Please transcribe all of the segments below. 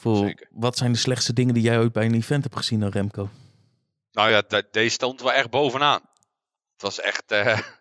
Voor, Zeker. Wat zijn de slechtste dingen die jij ooit bij een event hebt gezien dan Remco? Nou ja, de- deze stond wel echt bovenaan. Het was echt... eh,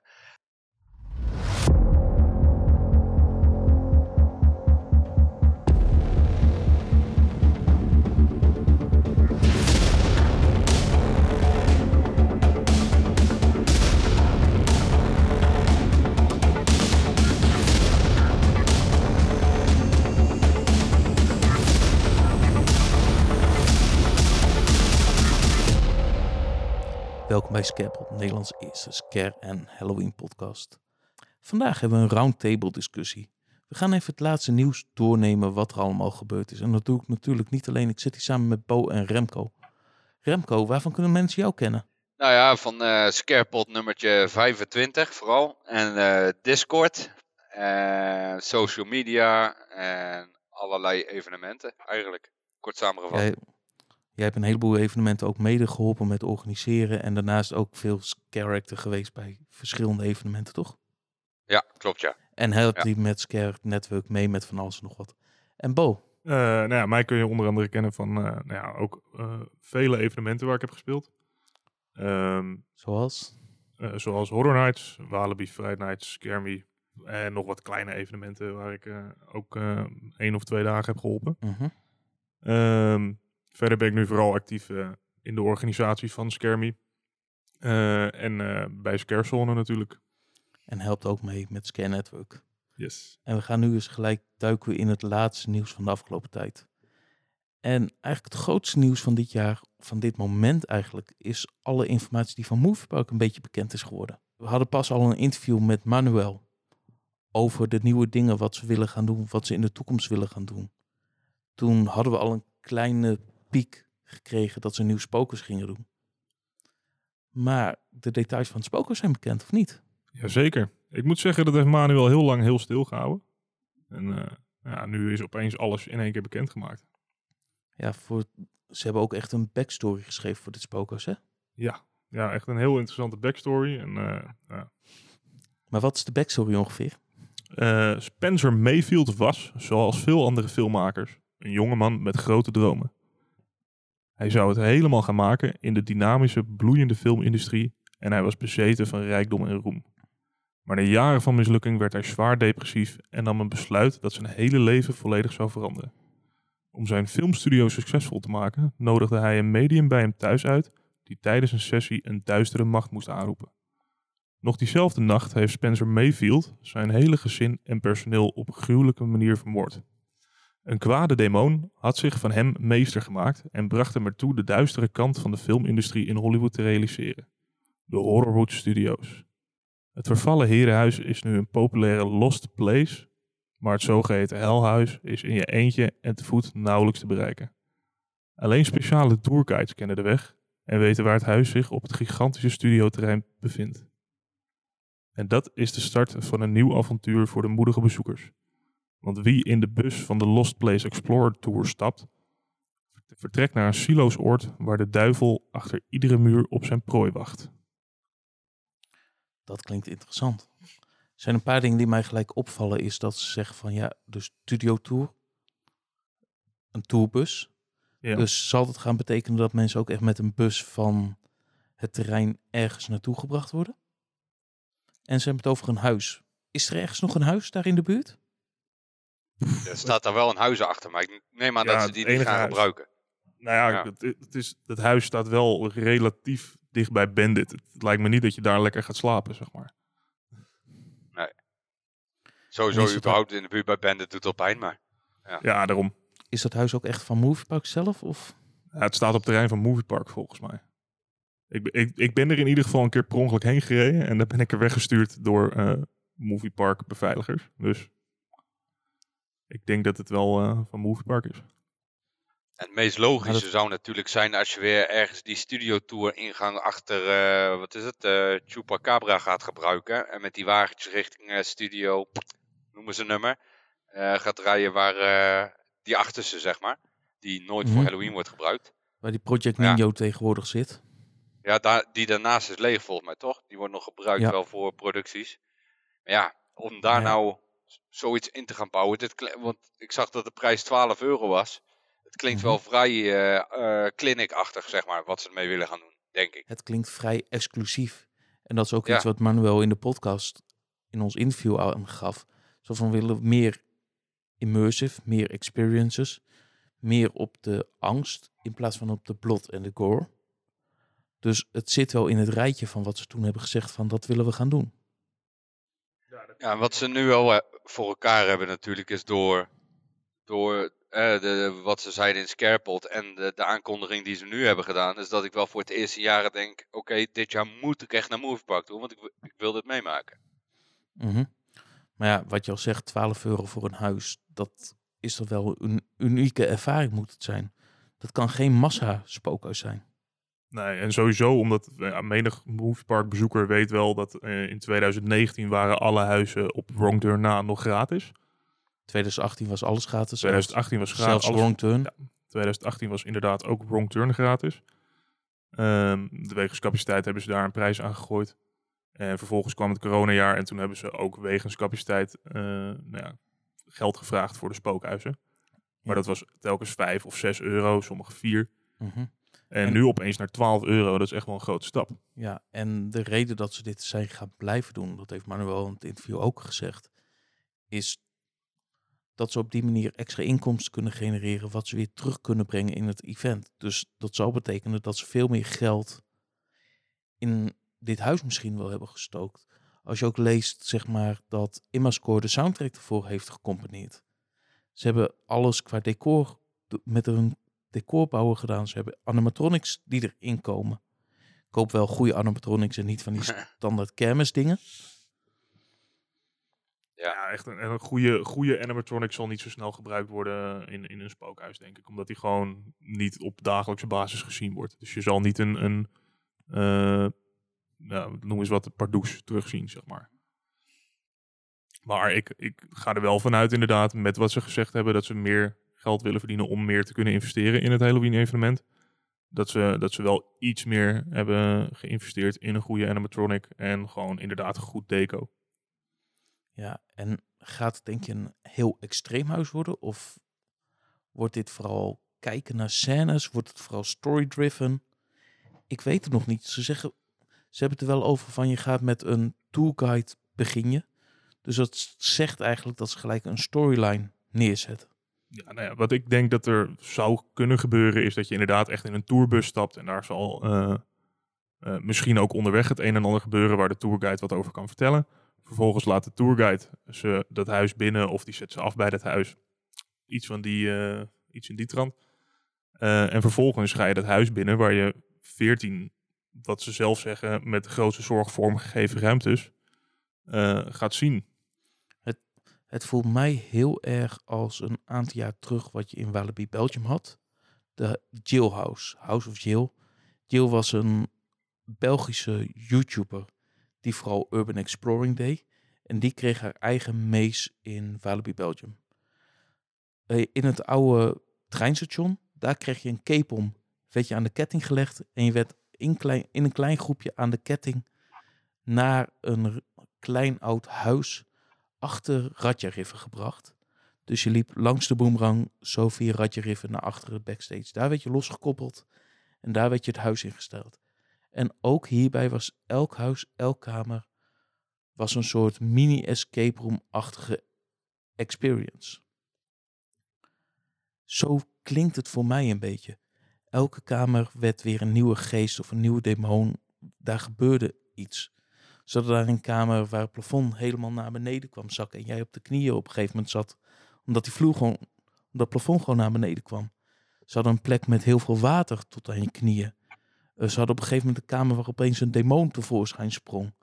bij Scarepot, Nederlands eerste scare- en Halloween podcast. Vandaag hebben we een roundtable discussie. We gaan even het laatste nieuws doornemen wat er allemaal gebeurd is. En dat doe ik natuurlijk niet alleen, ik zit hier samen met Bo en Remco. Remco, waarvan kunnen mensen jou kennen? nou ja, van eh Scarepot nummertje 25 vooral. En eh, Discord. eh, social media. En allerlei evenementen eigenlijk. Kort samengevat. Jij hebt een heleboel evenementen ook mede geholpen met organiseren. En daarnaast ook veel character geweest bij verschillende evenementen, toch? Ja, klopt ja. En helpt Ja. die met Scare Network mee met van alles en nog wat. En Bo, Eh, nou ja, mij kun je onder andere kennen van eh, nou ja, ook eh, vele evenementen waar ik heb gespeeld. Ehm, zoals? eh, zoals Horror Nights, Walibi Friday Nights, Scare. En nog wat kleine evenementen waar ik eh, ook eh één of twee dagen heb geholpen. Mhm. Ehm, verder ben ik nu vooral actief eh, in de organisatie van Me. Eh, en eh, bij Scarezone natuurlijk. En helpt ook mee met Scare Network. Yes. En we gaan nu eens gelijk duiken in het laatste nieuws van de afgelopen tijd. En eigenlijk het grootste nieuws van dit jaar, van dit moment eigenlijk, is alle informatie die van Moviepark een beetje bekend is geworden. We hadden pas al een interview met Manuel over de nieuwe dingen wat ze willen gaan doen, wat ze in de toekomst willen gaan doen. Toen hadden we al een kleine piek gekregen dat ze nieuw spokers gingen doen. Maar de details van het spoken zijn bekend, of niet? Jazeker. Ik moet zeggen, dat heeft Manuel heel lang heel stil gehouden. En eh, ja, nu is opeens alles in één keer bekendgemaakt. Ja, voor, ze hebben ook echt een backstory geschreven voor dit spokers, hè? Ja, ja, echt een heel interessante backstory. En, eh, ja. Maar wat is de backstory ongeveer? Eh, Spencer Mayfield was, zoals veel andere filmmakers, een jongeman met grote dromen. Hij zou het helemaal gaan maken in de dynamische, bloeiende filmindustrie en hij was bezeten van rijkdom en roem. Maar na jaren van mislukking werd hij zwaar depressief en nam een besluit dat zijn hele leven volledig zou veranderen. Om zijn filmstudio succesvol te maken, nodigde hij een medium bij hem thuis uit die tijdens een sessie een duistere macht moest aanroepen. Nog diezelfde nacht heeft Spencer Mayfield zijn hele gezin en personeel op een gruwelijke manier vermoord. Een kwade demon had zich van hem meester gemaakt en bracht hem ertoe de duistere kant van de filmindustrie in Hollywood te realiseren. De Horrorwood Studios. Het vervallen herenhuis is nu een populaire lost place, maar het zogeheten helhuis is in je eentje en te voet nauwelijks te bereiken. Alleen speciale tourguides kennen de weg en weten waar het huis zich op het gigantische studioterrein bevindt. En dat is de start van een nieuw avontuur voor de moedige bezoekers. Want wie in de bus van de Lost Place Explorer Tour stapt, vertrekt naar een siloos oord waar de duivel achter iedere muur op zijn prooi wacht. Dat klinkt interessant. Er zijn een paar dingen die mij gelijk opvallen, is dat ze zeggen van ja, de studio tour, een tourbus. Ja. Dus zal dat gaan betekenen dat mensen ook echt met een bus van het terrein ergens naartoe gebracht worden? En ze hebben het over een huis. Is er ergens nog een huis daar in de buurt? Er staat daar wel een huis achter, maar ik neem aan Ja, dat ze die niet gaan huis. gebruiken. Nou ja, Ja. Het, het, is, het huis staat wel relatief dicht bij Bandit. Het lijkt me niet dat je daar lekker gaat slapen, zeg maar. Sowieso is het überhaupt in de buurt bij Bandit doet al pijn, maar... Ja, daarom. Is dat huis ook echt van Moviepark zelf? Of? Ja, het staat op het terrein van Movie Park volgens mij. Ik, ben- ik, ik ben er in ieder geval een keer per ongeluk heen gereden. En dan ben ik er weggestuurd door eh Movie Park beveiligers. Dus ik denk dat het wel eh, van Movie Park is. En het meest logische dat- zou natuurlijk zijn als je weer ergens die studiotour ingang achter, eh, wat is het, eh Chupacabra gaat gebruiken. En met die wagentjes richting eh, studio, noemen ze een nummer, eh, gaat rijden waar eh, die achterste, zeg maar. Die nooit voor Mhm. Halloween wordt gebruikt. Waar die Project Ja. Nino tegenwoordig zit. Ja, daar, die daarnaast is leeg volgens mij, toch? Die wordt nog gebruikt Ja. wel voor producties. Maar ja, om daar Ja. nou zoiets in te gaan bouwen. Dit, want ik zag dat de prijs 12 euro was. Het klinkt Mhm. wel vrij eh, eh, clinic-achtig, zeg maar, wat ze ermee willen gaan doen, denk ik. Het klinkt vrij exclusief. En dat is ook Ja. iets wat Manuel in de podcast, in ons interview aangaf. Zo van we willen meer immersive, meer experiences, meer op de angst in plaats van op de blot en de gore. Dus het zit wel in het rijtje van wat ze toen hebben gezegd van dat willen we gaan doen. Ja, wat ze nu wel eh, voor elkaar hebben natuurlijk is door, door eh, de, wat ze zeiden in Scarepot en de, de aankondiging die ze nu hebben gedaan, is dat ik wel voor het eerste jaren denk, oké, dit jaar moet ik echt naar Moviepark toe, want ik, ik wil dit meemaken. Mhm. Maar ja, wat je al zegt, 12 euro voor een huis, dat is toch wel een unieke ervaring moet het zijn. Dat kan geen massa spookhuis zijn. Nee, en sowieso omdat ja, menig moviepark bezoeker weet wel dat eh, in 2019 waren alle huizen op Wrong Turn na nog gratis. 2018 was alles gratis. 2018 was gratis. Zelfs alles- Wrong Turn. Ja. 2018 was inderdaad ook Wrong Turn gratis. Ehm de wegens capaciteit hebben ze daar een prijs aan gegooid. En vervolgens kwam het coronajaar en toen hebben ze ook wegens capaciteit eh, nou ja, geld gevraagd voor de spookhuizen. Maar dat was telkens 5 of 6 euro, sommige 4. Mhm. En, En- nu opeens naar 12 euro, dat is echt wel een grote stap. Ja, en de reden dat ze dit zijn gaan blijven doen, dat heeft Manuel in het interview ook gezegd, is dat ze op die manier extra inkomsten kunnen genereren, wat ze weer terug kunnen brengen in het event. Dus dat zou betekenen dat ze veel meer geld in dit huis misschien wel hebben gestookt. Als je ook leest, zeg maar, dat Immascore de soundtrack ervoor heeft gecomponeerd. Ze hebben alles qua decor met een decorbouwer gedaan. Ze hebben animatronics die erin komen. Ik koop wel goede animatronics en niet van die standaard kermisdingen. Ja, echt een, een goede, goede animatronic zal niet zo snel gebruikt worden in, in een spookhuis, denk ik. Omdat die gewoon niet op dagelijkse basis gezien wordt. Dus je zal niet een, een eh, ja, noem eens wat, een pardoes terugzien, zeg maar. Maar ik, ik ga er wel vanuit inderdaad, met wat ze gezegd hebben, dat ze meer geld willen verdienen om meer te kunnen investeren in het Halloween-evenement. Dat ze, dat ze wel iets meer hebben geïnvesteerd in een goede animatronic en gewoon inderdaad een goed deco. Ja, en gaat het denk je een heel extreem huis worden? Of wordt dit vooral kijken naar scènes? Wordt het vooral story-driven? Ik weet het nog niet. Ze zeggen, ze hebben het er wel over van je gaat met een tourguide beginnen. Dus dat zegt eigenlijk dat ze gelijk een storyline neerzetten. Ja, nou ja, wat ik denk dat er zou kunnen gebeuren is dat je inderdaad echt in een tourbus stapt en daar zal eh, eh, misschien ook onderweg het een en ander gebeuren waar de tourguide wat over kan vertellen. Vervolgens laat de tourguide ze dat huis binnen of die zet ze af bij dat huis. Iets, van die, eh, iets in die trant. En vervolgens ga je dat huis binnen waar je 14, wat ze zelf zeggen, met grootste zorg vormgegeven ruimtes gaat zien. Het voelt mij heel erg als een aantal jaar terug wat je in Walibi Belgium had. De Jill House, House of Jill. Jill was een Belgische YouTuber die vooral urban exploring deed. En die kreeg haar eigen maze in Walibi Belgium. Eh, In het oude treinstation, daar kreeg je een cape om. Werd je aan de ketting gelegd en je werd in, klein, in een klein groepje aan de ketting naar een klein oud huis achter Radja River gebracht. Dus je liep langs de boemerang zo via Radja River naar achter het backstage. Daar werd je losgekoppeld en daar werd je het huis ingesteld. En ook hierbij was elk huis, elk kamer, was een soort mini-escape room-achtige experience. Zo klinkt het voor mij een beetje. Elke kamer werd weer een nieuwe geest of een nieuwe demon. Daar gebeurde iets zodat daar een kamer waar het plafond helemaal naar beneden kwam zakken en jij op de knieën op een gegeven moment zat, omdat die vloer gewoon, omdat het plafond gewoon naar beneden kwam. Ze hadden een plek met heel veel water tot aan je knieën. Eh, ze hadden op een gegeven moment een kamer waar opeens een demon tevoorschijn sprong.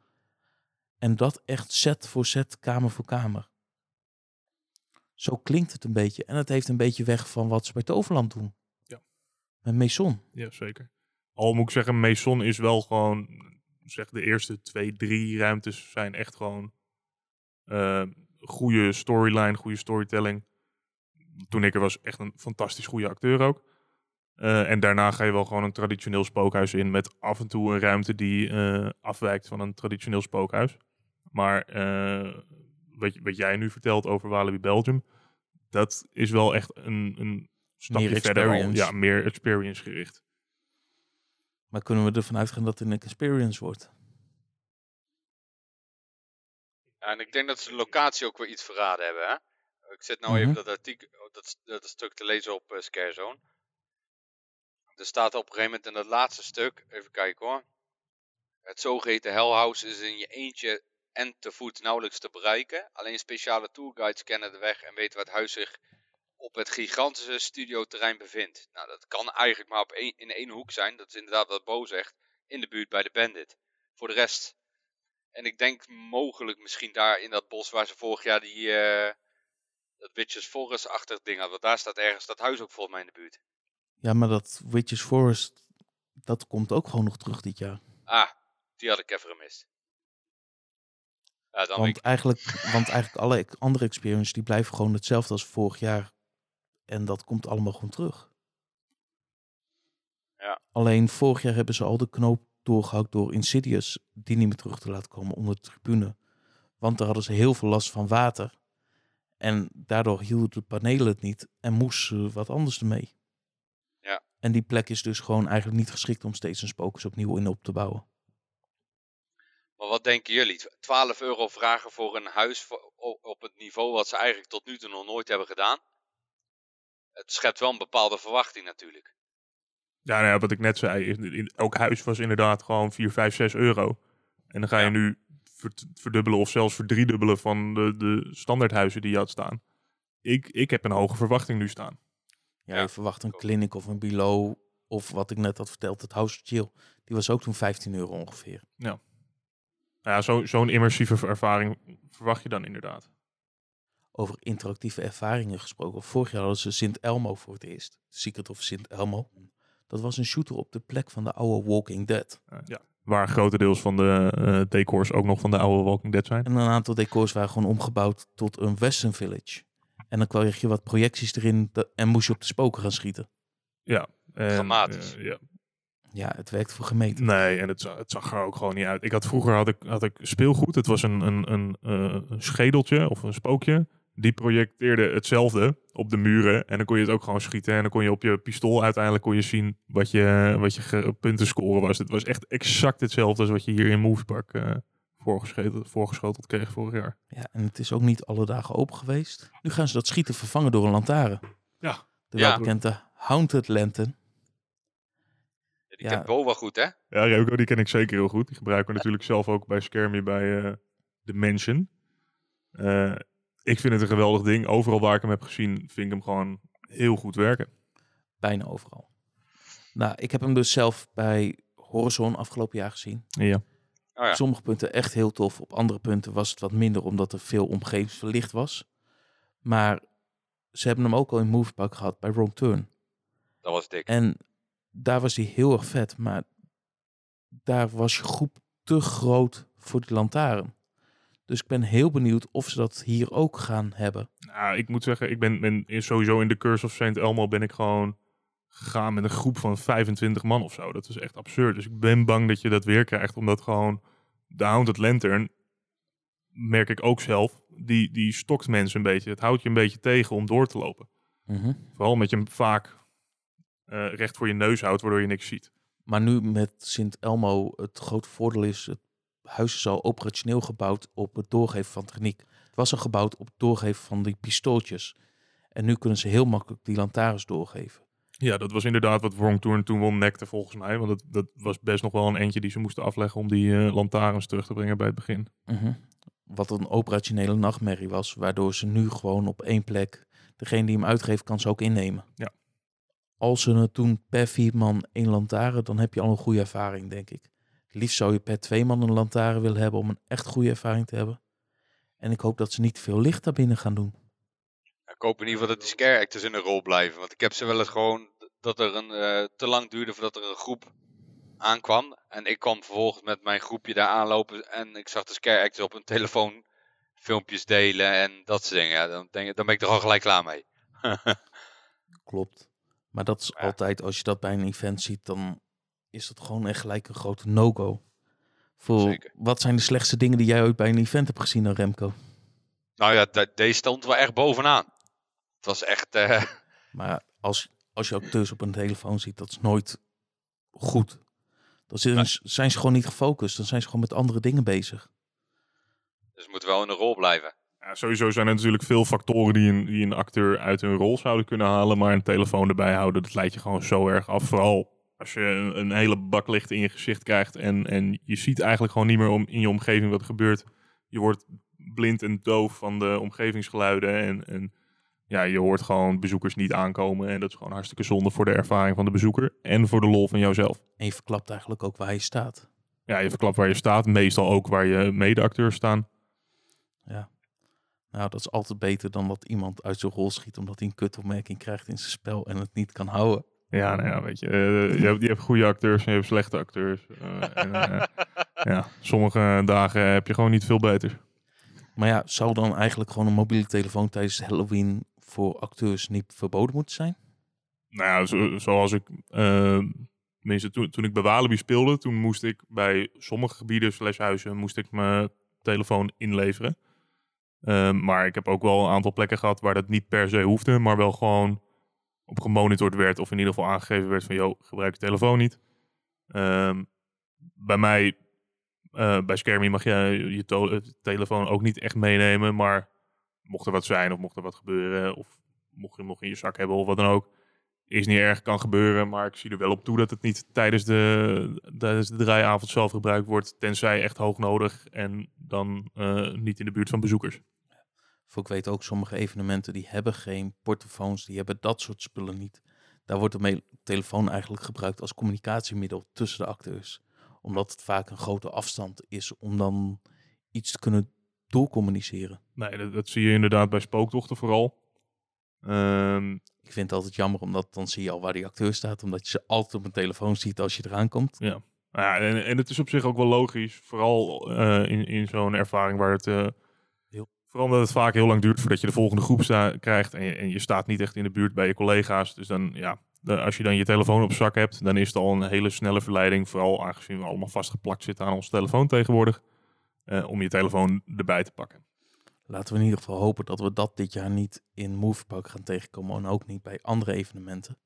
En dat echt set voor set, kamer voor kamer. Zo klinkt het een beetje. En het heeft een beetje weg van wat ze bij Toverland doen. Ja. Met Maison. Ja, zeker. Al moet ik zeggen, Maison is wel gewoon, zeg de eerste twee, drie ruimtes zijn echt gewoon eh, goede storyline, goede storytelling. Toen ik er was, echt een fantastisch goede acteur ook. Eh, en daarna ga je wel gewoon een traditioneel spookhuis in met af en toe een ruimte die eh, afwijkt van een traditioneel spookhuis. Maar wat, wat jij nu vertelt over Walibi Belgium, dat is wel echt een, een stapje Meer verder al, ja, meer experience gericht. Maar kunnen we ervan uitgaan dat het een experience wordt? Ja, en ik denk dat ze de locatie ook weer iets verraden hebben. Hè? Ik zit nou Mhm. even dat, artikel, dat, dat stuk te lezen op eh, Scarezone. Er staat op een gegeven moment in dat laatste stuk, even kijken hoor. Het zogeheten Hell House is in je eentje en te voet nauwelijks te bereiken. Alleen speciale tourguides kennen de weg en weten waar het huis zich op het gigantische studioterrein bevindt. Nou, dat kan eigenlijk maar op één, in één hoek zijn. Dat is inderdaad wat Bo zegt. In de buurt bij de Bandit. Voor de rest. En ik denk mogelijk misschien daar in dat bos waar ze vorig jaar die... eh, dat Witches Forest-achtig ding had. Want daar staat ergens dat huis ook volgens mij in de buurt. Ja, maar dat Witches Forest, dat komt ook gewoon nog terug dit jaar. Ah, die had ik even gemist. Ja, dan Want ik, eigenlijk, want eigenlijk alle ex- andere experiences die blijven gewoon hetzelfde als vorig jaar. En dat komt allemaal gewoon terug. Ja. Alleen vorig jaar hebben ze al de knoop doorgehakt door Insidious die niet meer terug te laten komen onder de tribune. Want daar hadden ze heel veel last van water. En daardoor hielden de panelen het niet en moesten ze wat anders ermee. Ja. En die plek is dus gewoon eigenlijk niet geschikt om steeds een spookers opnieuw in op te bouwen. maar wat denken jullie? 12 euro vragen voor een huis op het niveau wat ze eigenlijk tot nu toe nog nooit hebben gedaan. Het schept wel een bepaalde verwachting natuurlijk. Ja, nou ja, wat ik net zei, in, in- elk huis was inderdaad gewoon 4, 5, 6 euro. En dan ga je Ja. nu verd- verdubbelen of zelfs verdriedubbelen van de, de standaardhuizen die je had staan. Ik, ik heb een hoge verwachting nu staan. Ja, Ja, je verwacht een clinic of een below of wat ik net had verteld, het House of Chill. Die was ook toen 15 euro ongeveer. Nou ja, zo- zo'n immersieve ervaring verwacht je dan inderdaad. Over interactieve ervaringen gesproken. Vorig jaar hadden ze Sint Elmo voor het eerst. Secret of Sint Elmo. Dat was een shooter op de plek van de oude Walking Dead. Ja. Waar grotendeels van de eh, decors ook nog van de oude Walking Dead zijn. En een aantal decors waren gewoon omgebouwd tot een Western Village. En dan kreeg je wat projecties erin de- en moest je op de spoken gaan schieten. Ja. En, Dramatisch. eh, ja. Ja, het werkt voor gemeten. Nee, en het, het zag er ook gewoon niet uit. Ik had vroeger had ik, had ik speelgoed. Het was een, een, een, eh, een schedeltje of een spookje. Die projecteerde hetzelfde op de muren. En dan kon je het ook gewoon schieten. En dan kon je op je pistool uiteindelijk kon je zien wat je, wat je punten scoren was. Het was echt exact hetzelfde als wat je hier in Moviepark eh voorgeschoteld, voorgeschoteld kreeg vorig jaar. Ja, en het is ook niet alle dagen open geweest. Nu gaan ze dat schieten vervangen door een lantaarn. Ja. De Ja. welbekende Haunted Lantern. Die Ja. kent Bo wel goed hè? Ja, Remco, die ken ik zeker heel goed. Die gebruiken we natuurlijk zelf ook bij Skermie bij eh The Mansion. Eh, ik vind het een geweldig ding. Overal waar ik hem heb gezien, vind ik hem gewoon heel goed werken. Bijna overal. Nou, ik heb hem dus zelf bij Horizon afgelopen jaar gezien. Ja. Oh ja. Op sommige punten echt heel tof. Op andere punten was het wat minder, omdat er veel omgevingsverlicht was. Maar ze hebben hem ook al in Moviepark gehad bij Wrong Turn. Dat was dik. En daar was hij heel erg vet. Maar daar was je groep te groot voor die lantaarn. Dus ik ben heel benieuwd of ze dat hier ook gaan hebben. Nou, ik moet zeggen, ik ben, sowieso in de Curse of St. Elmo ben ik gewoon gegaan met een groep van 25 man of zo. Dat is echt absurd. Dus ik ben bang dat je dat weer krijgt, omdat gewoon de Haunted Lantern, merk ik ook zelf, die, die stokt mensen een beetje. Het houdt je een beetje tegen om door te lopen. Vooral omdat je hem vaak eh, recht voor je neus houdt, waardoor je niks ziet. Maar nu met Sint Elmo, het grote voordeel is, het huis is al operationeel gebouwd op het doorgeven van techniek. Het was al gebouwd op het doorgeven van die pistooltjes. En nu kunnen ze heel makkelijk die lantaarns doorgeven. Ja, dat was inderdaad wat Wrong Turn toen won nekte volgens mij. Want dat, dat was best nog wel een eentje die ze moesten afleggen om die eh, lantaarns terug te brengen bij het begin. Wat een operationele nachtmerrie was, waardoor ze nu gewoon op één plek, degene die hem uitgeeft, kan ze ook innemen. Ja. Als ze het doen per vier man één lantaarn, dan heb je al een goede ervaring, denk ik. Liefst zou je per twee man een lantaarn willen hebben om een echt goede ervaring te hebben. En ik hoop dat ze niet veel licht daar binnen gaan doen. Ik hoop in ieder geval dat die scare actors in de rol blijven. Want ik heb ze wel eens gewoon dat er een eh, te lang duurde voordat er een groep aankwam. En ik kwam vervolgens met mijn groepje daar aanlopen. En ik zag de scare actors op hun telefoon filmpjes delen en dat soort dingen. Ja, dan, denk ik, dan ben ik er al gelijk klaar mee. Klopt. Maar dat is Ja. altijd, als je dat bij een event ziet, dan is dat gewoon echt gelijk een grote no-go. Voor Zeker. wat zijn de slechtste dingen die jij ooit bij een event hebt gezien dan Remco? Nou ja, de- deze stond wel echt bovenaan. Het was echt... eh, Maar als, als je acteurs op een telefoon ziet, dat is nooit goed. Dan zijn, zijn ze gewoon niet gefocust. Dan zijn ze gewoon met andere dingen bezig. Dus het moet wel in de rol blijven. Ja, sowieso zijn er natuurlijk veel factoren die een, die een acteur uit hun rol zouden kunnen halen. Maar een telefoon erbij houden, dat leidt je gewoon zo erg af. Vooral als je een, een hele bak licht in je gezicht krijgt. En, en je ziet eigenlijk gewoon niet meer om, in je omgeving wat er gebeurt. Je wordt blind en doof van de omgevingsgeluiden. En, en ja, je hoort gewoon bezoekers niet aankomen. En dat is gewoon hartstikke zonde voor de ervaring van de bezoeker. En voor de lol van jouzelf. En je verklapt eigenlijk ook waar je staat. Ja, je verklapt waar je staat. Meestal ook waar je medeacteurs staan. Ja. Nou, dat is altijd beter dan dat iemand uit zijn rol schiet omdat hij een kutopmerking krijgt in zijn spel en het niet kan houden. Ja, nou ja, weet je. eh, je, hebt, je hebt goede acteurs en je hebt slechte acteurs. Eh, en, eh, ja, sommige dagen heb je gewoon niet veel beter. Maar ja, zou dan eigenlijk gewoon een mobiele telefoon tijdens Halloween voor acteurs niet verboden moeten zijn? Nou ja, zo- zoals ik... tenminste, toen, toen ik bij Walibi speelde, toen moest ik bij sommige gebieden slash huizen moest ik mijn telefoon inleveren. Maar ik heb ook wel een aantal plekken gehad waar dat niet per se hoefde, maar wel gewoon op gemonitord werd of in ieder geval aangegeven werd van, joh, gebruik je telefoon niet. Ehm, bij mij, eh, bij Skermie mag je je eh, telefoon ook niet echt meenemen, maar mocht er wat zijn of mocht er wat gebeuren of mocht je hem nog in je zak hebben of wat dan ook, is niet erg, kan gebeuren, maar ik zie er wel op toe dat het niet tijdens de, tijdens de draaiavond zelf gebruikt wordt, tenzij echt hoog nodig en dan eh, niet in de buurt van bezoekers. Voor ik weet ook, sommige evenementen die hebben geen portofoons, die hebben dat soort spullen niet. Daar wordt de telefoon eigenlijk gebruikt als communicatiemiddel tussen de acteurs. Omdat het vaak een grote afstand is om dan iets te kunnen doorcommuniceren. Nee, dat, dat zie je inderdaad bij spooktochten vooral. Ehm, Ik vind het altijd jammer, omdat dan zie je al waar die acteur staat. Omdat je ze altijd op een telefoon ziet als je eraan komt. Nou ja, en, en het is op zich ook wel logisch, vooral eh, in, in zo'n ervaring waar het... eh, Vooral omdat het vaak heel lang duurt voordat je de volgende groep krijgt en je, en je staat niet echt in de buurt bij je collega's. Dus dan, ja, als je dan je telefoon op zak hebt, dan is het al een hele snelle verleiding, vooral aangezien we allemaal vastgeplakt zitten aan onze telefoon tegenwoordig, eh, om je telefoon erbij te pakken. Laten we in ieder geval hopen dat we dat dit jaar niet in Moviepark gaan tegenkomen. En ook niet bij andere evenementen.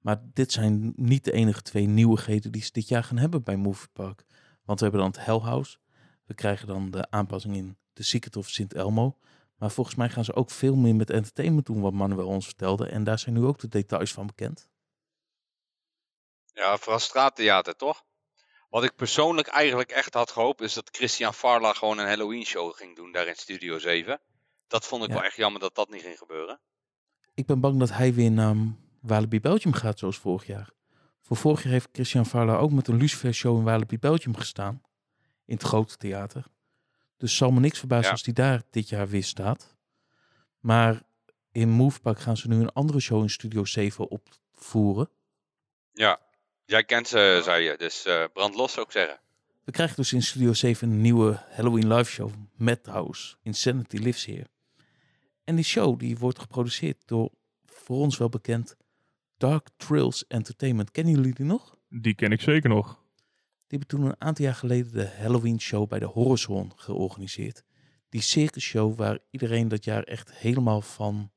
Maar dit zijn niet de enige twee nieuwigheden die ze dit jaar gaan hebben bij Moviepark. Want we hebben dan het Hell House. We krijgen dan de aanpassing in The Secret of Sint Elmo. Maar volgens mij gaan ze ook veel meer met entertainment doen, wat Manuel ons vertelde. En daar zijn nu ook de details van bekend. Ja, vooral straattheater, toch? Wat ik persoonlijk eigenlijk echt had gehoopt, is dat Christian Farla gewoon een Halloween show ging doen daar in Studio 7. Dat vond ik Ja. wel echt jammer dat dat niet ging gebeuren. Ik ben bang dat hij weer naar Walibi Belgium gaat, zoals vorig jaar. Voor vorig jaar heeft Christian Varla ook met een Lucifer show in Walibi Belgium gestaan. In het grote theater. Dus zal me niks verbazen Ja. als hij daar dit jaar weer staat. Maar in Movepark gaan ze nu een andere show in Studio 7 opvoeren. Ja, jij kent ze, zei je, dus eh brand los zou ik zeggen. We krijgen dus in Studio 7 een nieuwe Halloween live show. Madhouse. Insanity Lives Here. En die show die wordt geproduceerd door voor ons wel bekend Dark Trails Entertainment. Kennen jullie die nog? Die ken ik zeker nog. Die hebben toen een aantal jaar geleden de Halloween show bij de Horizon georganiseerd. Die circus show waar iedereen dat jaar echt helemaal van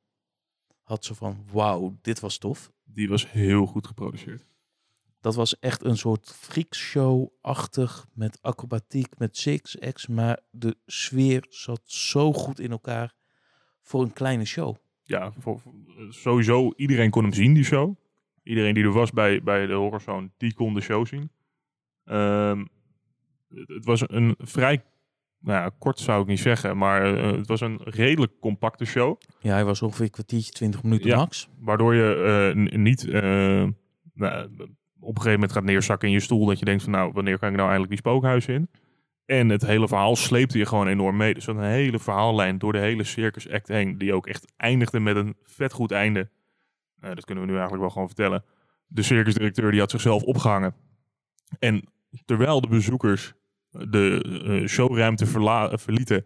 had. Zo van, wauw, dit was tof. Die was heel goed geproduceerd. Dat was echt een soort freakshow-achtig met acrobatiek, met six acts. Maar de sfeer zat zo goed in elkaar voor een kleine show. Ja, voor, sowieso iedereen kon hem zien, die show. Iedereen die er was bij, bij de Horrorzone, die kon de show zien. Ehm, het, was een vrij, nou ja, kort zou ik niet zeggen, maar eh, het was een redelijk compacte show. Ja, hij was ongeveer een kwartiertje, 20 minuten Ja. max. Waardoor je eh, niet eh, nou, op een gegeven moment gaat neerzakken in je stoel. Dat je denkt van nou, wanneer kan ik nou eindelijk die spookhuis in? En het hele verhaal sleepte je gewoon enorm mee. Dus een hele verhaallijn door de hele circus act heen. Die ook echt eindigde met een vet goed einde. Nou, dat kunnen we nu eigenlijk wel gewoon vertellen. De circusdirecteur die had zichzelf opgehangen. En terwijl de bezoekers de eh, showruimte verlieten,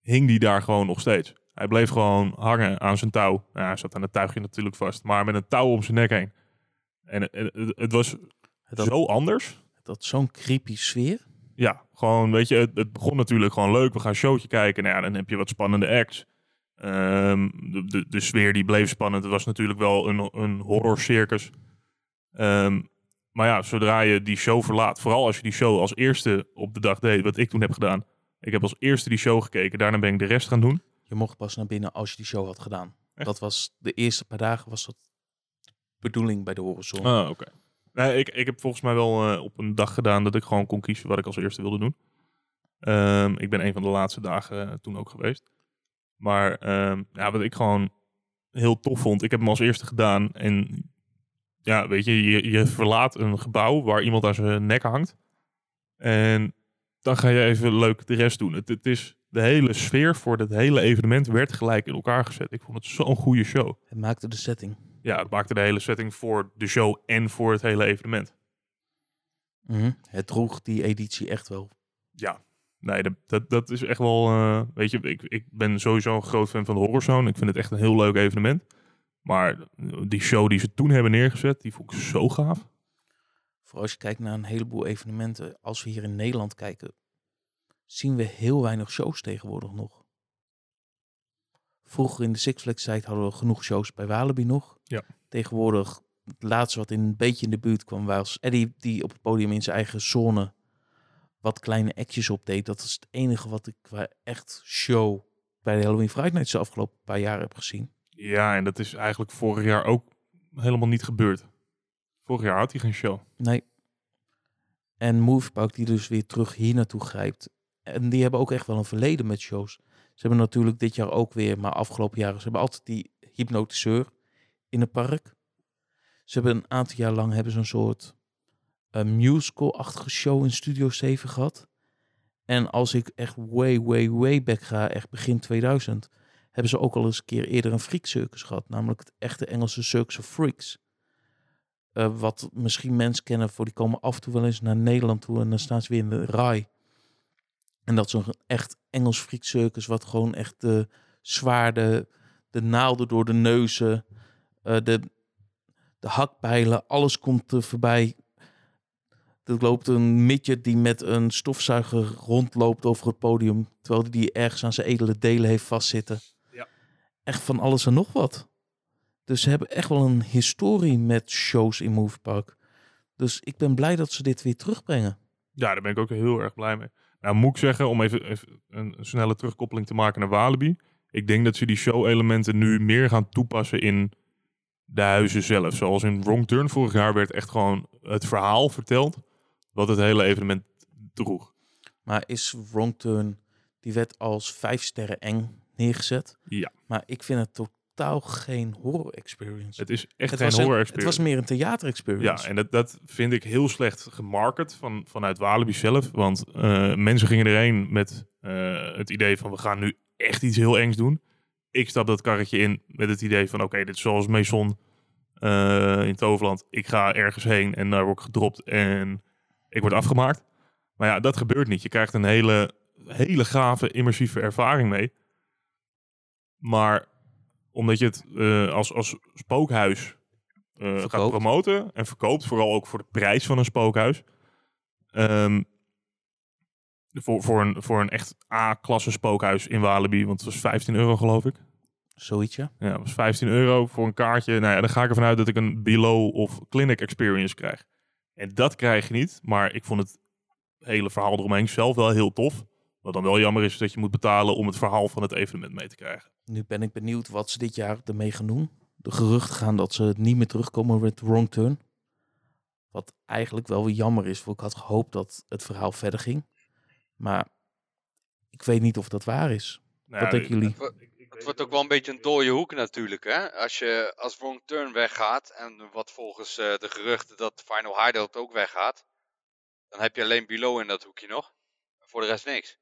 hing die daar gewoon nog steeds. Hij bleef gewoon hangen aan zijn touw. Nou, hij zat aan het tuigje natuurlijk vast, maar met een touw om zijn nek heen. En het, het, het was Het had, zo anders. had zo'n creepy sfeer. Ja, gewoon, weet je, het, begon natuurlijk gewoon leuk. We gaan een showtje kijken. Nou ja, dan heb je wat spannende acts. Ehm, de, de, de sfeer die bleef spannend. Het was natuurlijk wel een, een horror circus. Maar ja, zodra je die show verlaat, vooral als je die show als eerste op de dag deed, wat ik toen heb gedaan. Ik heb als eerste die show gekeken, daarna ben ik de rest gaan doen. Je mocht pas naar binnen als je die show had gedaan. Echt? Dat was de eerste paar dagen was dat bedoeling bij de Horizon. Ah, oké. Nee, ik, ik heb volgens mij wel eh, op een dag gedaan dat ik gewoon kon kiezen wat ik als eerste wilde doen. Ehm, ik ben een van de laatste dagen eh, toen ook geweest. Maar ehm, ja, wat ik gewoon heel tof vond, ik heb hem als eerste gedaan. En ja, weet je, je, je verlaat een gebouw waar iemand aan zijn nek hangt. En dan ga je even leuk de rest doen. Het, het is de hele sfeer voor het hele evenement werd gelijk in elkaar gezet. Ik vond het zo'n goede show. Het maakte de setting. Ja, het maakte de hele setting voor de show en voor het hele evenement. Mhm. Het droeg die editie echt wel. Ja, nee, dat, dat, dat is echt wel. eh, weet je, ik, ik ben sowieso een groot fan van de Horrorzone. Ik vind het echt een heel leuk evenement. Maar die show die ze toen hebben neergezet, die vond ik zo gaaf. Voor als je kijkt naar een heleboel evenementen, als we hier in Nederland kijken, zien we heel weinig shows tegenwoordig nog. Vroeger in de Six Flags tijd hadden we genoeg shows bij Walibi nog. Ja. Tegenwoordig, het laatste wat in een beetje in de buurt kwam, was Eddie die op het podium in zijn eigen zone wat kleine actjes opdeed. Dat is het enige wat ik qua echt show bij de Halloween Friday Nights de afgelopen paar jaar heb gezien. Ja, en dat is eigenlijk vorig jaar ook helemaal niet gebeurd. Vorig jaar had hij geen show. Nee. En Moviepark die dus weer terug hier naartoe grijpt. En die hebben ook echt wel een verleden met shows. Ze hebben natuurlijk dit jaar ook weer, maar afgelopen jaren, ze hebben altijd die hypnotiseur in het park. Ze hebben een aantal jaar lang hebben ze een soort uh, musical-achtige show in Studio 7 gehad. En als ik echt way, way, way back ga, echt begin 2000, hebben ze ook al eens een keer eerder een freak circus gehad. Namelijk het echte Engelse Circus of Freaks. Uh, wat misschien mensen kennen voor die komen af en toe wel eens naar Nederland toe en dan staan ze weer in de rij. En dat is zo'n echt Engels freak circus, wat gewoon echt de zwaarden, de naalden door de neuzen, uh, de, de hakpijlen, alles komt er voorbij. Er loopt een midget die met een stofzuiger rondloopt over het podium, terwijl die ergens aan zijn edele delen heeft vastzitten. Echt van alles en nog wat. Dus ze hebben echt wel een historie met shows in Moviepark. Dus ik ben blij dat ze dit weer terugbrengen. Ja, daar ben ik ook heel erg blij mee. Nou moet ik zeggen, om even, even een snelle terugkoppeling te maken naar Walibi. Ik denk dat ze die show-elementen nu meer gaan toepassen in de huizen zelf. Zoals in Wrong Turn vorig jaar werd echt gewoon het verhaal verteld wat het hele evenement droeg. Maar is Wrong Turn, die werd als vijf sterren eng neergezet. Ja. Maar ik vind het totaal geen horror experience. Het is echt Het geen een- horror Het experience. was meer een theater experience. Ja, en dat, dat vind ik heel slecht gemarket van, vanuit Walibi zelf. Want eh, mensen gingen erheen met eh, het idee van we gaan nu echt iets heel engs doen. Ik stap dat karretje in met het idee van oké, dit is zoals Maison eh, in Toverland. Ik ga ergens heen en daar word ik gedropt en ik word afgemaakt. Maar ja, dat gebeurt niet. Je krijgt een hele, hele gave, immersieve ervaring mee. Maar omdat je het eh, als, als spookhuis eh, gaat promoten en verkoopt, vooral ook voor de prijs van een spookhuis. Ehm, voor, voor, een, voor een echt A-klasse spookhuis in Walibi, want het was 15 euro geloof ik. Zoiets, ja. Ja, dat was 15 euro voor een kaartje. Nou ja, dan ga ik ervan uit dat ik een below of clinic experience krijg. En dat krijg je niet, maar ik vond het hele verhaal eromheen zelf wel heel tof. Wat dan wel jammer is dat je moet betalen om het verhaal van het evenement mee te krijgen. Nu ben ik benieuwd wat ze dit jaar ermee gaan doen. De geruchten gaan dat ze niet meer terugkomen met Wrong Turn. Wat eigenlijk wel weer jammer is, want ik had gehoopt dat het verhaal verder ging. Maar ik weet niet of dat waar is. Nou Wat ja, denken jullie? Het wordt ook wel een beetje een dode hoek natuurlijk, hè? Als je als Wrong Turn weggaat en wat volgens eh, de geruchten dat Final Hideout ook weggaat, dan heb je alleen Below in dat hoekje nog. En voor de rest niks.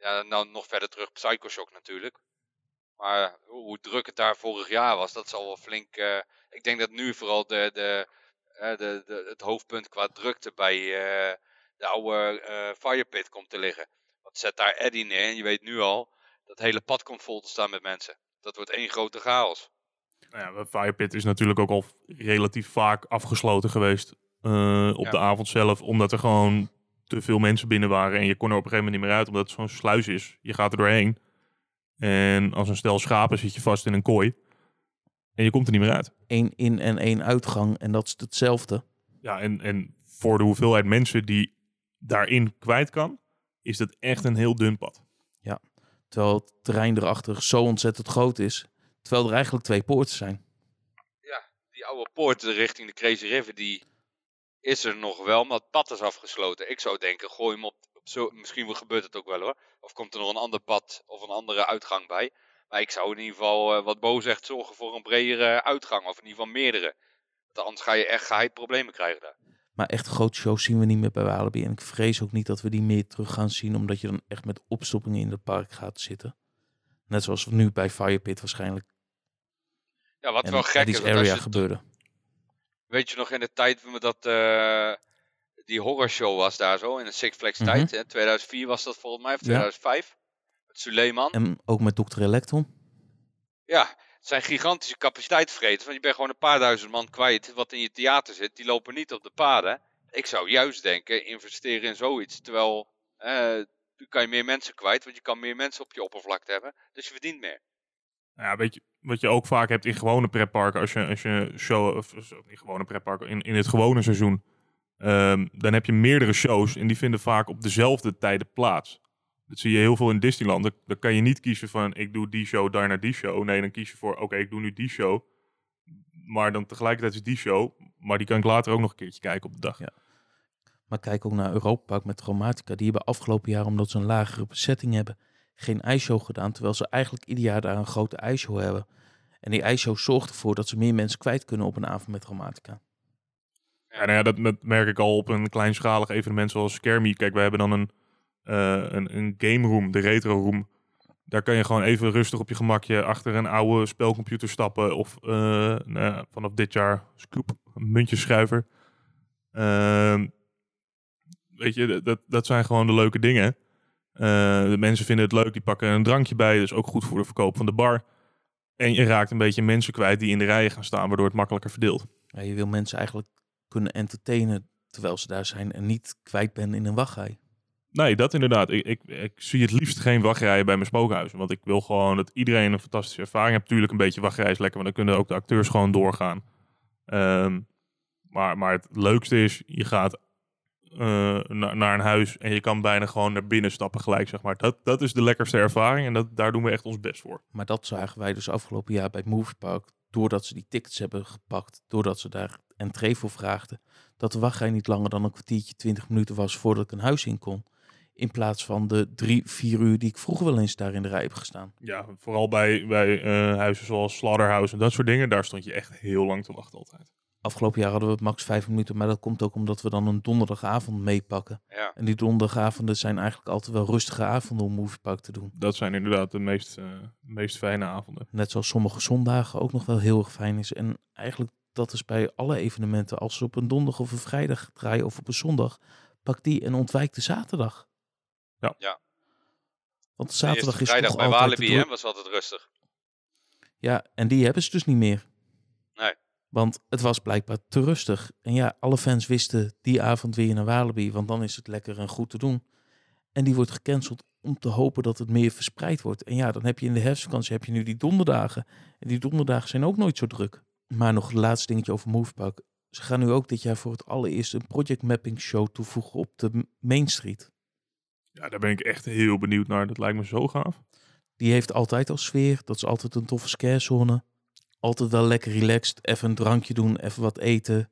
Ja, nou nog verder terug Psycho Shock natuurlijk. Maar hoe hoe druk het daar vorig jaar was, dat zal wel flink... eh, ik denk dat nu vooral de, de, eh, de, de, het hoofdpunt qua drukte bij eh, de oude Firepit komt te liggen. Want zet daar Eddie neer en je weet nu al, dat hele pad komt vol te staan met mensen. Dat wordt één grote chaos. Nou ja, Firepit is natuurlijk ook al relatief vaak afgesloten geweest op Ja. de avond zelf. Omdat er gewoon te veel mensen binnen waren. En je kon er op een gegeven moment niet meer uit, omdat het zo'n sluis is. Je gaat er doorheen. En als een stel schapen zit je vast in een kooi. En je komt er niet meer uit. Eén in en één uitgang en dat is hetzelfde. Ja, en, en voor de hoeveelheid mensen die daarin kwijt kan, is dat echt een heel dun pad. Terwijl het terrein erachter zo ontzettend groot is. Terwijl er eigenlijk twee poorten zijn. Die oude poort richting de Crazy River, die is er nog wel, maar het pad is afgesloten. Ik zou denken, gooi hem op, op zo, misschien gebeurt het ook wel hoor. Of komt er nog een ander pad of een andere uitgang bij. Maar ik zou in ieder geval, eh, wat Bo zegt, zorgen voor een bredere uitgang. Of in ieder geval meerdere. Want anders ga je echt geheid problemen krijgen daar. Maar echt grote shows zien we niet meer bij Walibi. En ik vrees ook niet dat we die meer terug gaan zien. Omdat je dan echt met opstoppingen in het park gaat zitten. Net zoals nu bij Firepit waarschijnlijk. Ja, wat en wel gek is, als je gebeurde. Weet je nog in de tijd dat eh, die horrorshow was daar zo, in de Six Flags Mhm. tijd. In 2004 was dat volgens mij, of Ja. 2005. Met Suleiman. En ook met Dr. Electron. Ja, het zijn gigantische capaciteitsvreters. Want je bent gewoon een paar duizend man kwijt wat in je theater zit. Die lopen niet op de paden. Ik zou juist denken, investeren in zoiets. Terwijl, dan kan je meer mensen kwijt. Want je kan meer mensen op je oppervlakte hebben. Dus je verdient meer. Ja, weet je, wat je ook vaak hebt in gewone pretparken, als je, als je show, of in gewone pretparken, in, in het gewone seizoen, ehm, dan heb je meerdere shows en die vinden vaak op dezelfde tijden plaats. Dat zie je heel veel in Disneyland. Dan, kan je niet kiezen van ik doe die show, daarna die show. Nee, dan kies je voor oké, ik doe nu die show. Maar dan tegelijkertijd is die show, maar die kan ik later ook nog een keertje kijken op de dag. Ja. Maar kijk ook naar Europa Park met Chromatica. Die hebben afgelopen jaar, omdat ze een lagere bezetting hebben, geen ijsshow gedaan. Terwijl ze eigenlijk ieder jaar daar een grote ijsshow hebben. En die ijsshow zorgt ervoor dat ze meer mensen kwijt kunnen op een avond met Chromatica. Ja, nou ja, dat, merk ik al op een kleinschalig evenement zoals Me. Kijk, we hebben dan een, eh, een, een game room, de retro room. Daar kan je gewoon even rustig op je gemakje achter een oude spelcomputer stappen. Of eh, nou vanaf dit jaar Scoop, een muntjeschuiver. Ehm, weet je, dat, dat zijn gewoon de leuke dingen. Eh, de mensen vinden het leuk, die pakken een drankje bij. Is ook goed voor de verkoop van de bar. En je raakt een beetje mensen kwijt die in de rijen gaan staan, waardoor het makkelijker verdeelt. Ja, je wil mensen eigenlijk kunnen entertainen terwijl ze daar zijn en niet kwijt bent in een wachtrij. Nee, dat inderdaad. Ik, ik, ik zie het liefst geen wachtrijen bij mijn spookhuizen. Want ik wil gewoon dat iedereen een fantastische ervaring heeft. Natuurlijk een beetje wachtrij is lekker, want dan kunnen ook de acteurs gewoon doorgaan. Ehm, maar, maar het leukste is, je gaat eh, na- naar een huis en je kan bijna gewoon naar binnen stappen gelijk, zeg maar. Dat, dat is de lekkerste ervaring en dat, daar doen we echt ons best voor. Maar dat zagen wij dus afgelopen jaar bij Movie Park. Doordat ze die tickets hebben gepakt, doordat ze daar entree voor vraagden. Dat de wachtrij niet langer dan een kwartiertje, 20 minuten was voordat ik een huis in kon. In plaats van de drie, vier uur die ik vroeger wel eens daar in de rij heb gestaan. Ja, vooral bij, bij eh, huizen zoals Slaughterhouse en dat soort dingen. Daar stond je echt heel lang te wachten altijd. Afgelopen jaar hadden we max vijf minuten, maar dat komt ook omdat we dan een donderdagavond meepakken. Ja. En die donderdagavonden zijn eigenlijk altijd wel rustige avonden om Movie Park te doen. Dat zijn inderdaad de meest, eh, meest fijne avonden. Net zoals sommige zondagen ook nog wel heel erg fijn is. En eigenlijk dat is bij alle evenementen. Als ze op een donderdag of een vrijdag draaien of op een zondag, pak die en ontwijk de zaterdag. Ja. Ja. Want zaterdag is vrijdag toch bij altijd Walibi te hè, druk. was altijd rustig. Ja, en die hebben ze dus niet meer. Want het was blijkbaar te rustig. En ja, alle fans wisten die avond weer naar Walibi, want dan is het lekker en goed te doen. En die wordt gecanceld om te hopen dat het meer verspreid wordt. En ja, dan heb je in de herfstvakantie heb je nu die donderdagen. En die donderdagen zijn ook nooit zo druk. Maar nog het laatste dingetje over Movepark. Ze gaan nu ook dit jaar voor het allereerst een project mapping show toevoegen op de Main Street. Ja, daar ben ik echt heel benieuwd naar. Dat lijkt me zo gaaf. Die heeft altijd al sfeer. Dat is altijd een toffe scarezone. Altijd wel lekker relaxed. Even een drankje doen, even wat eten.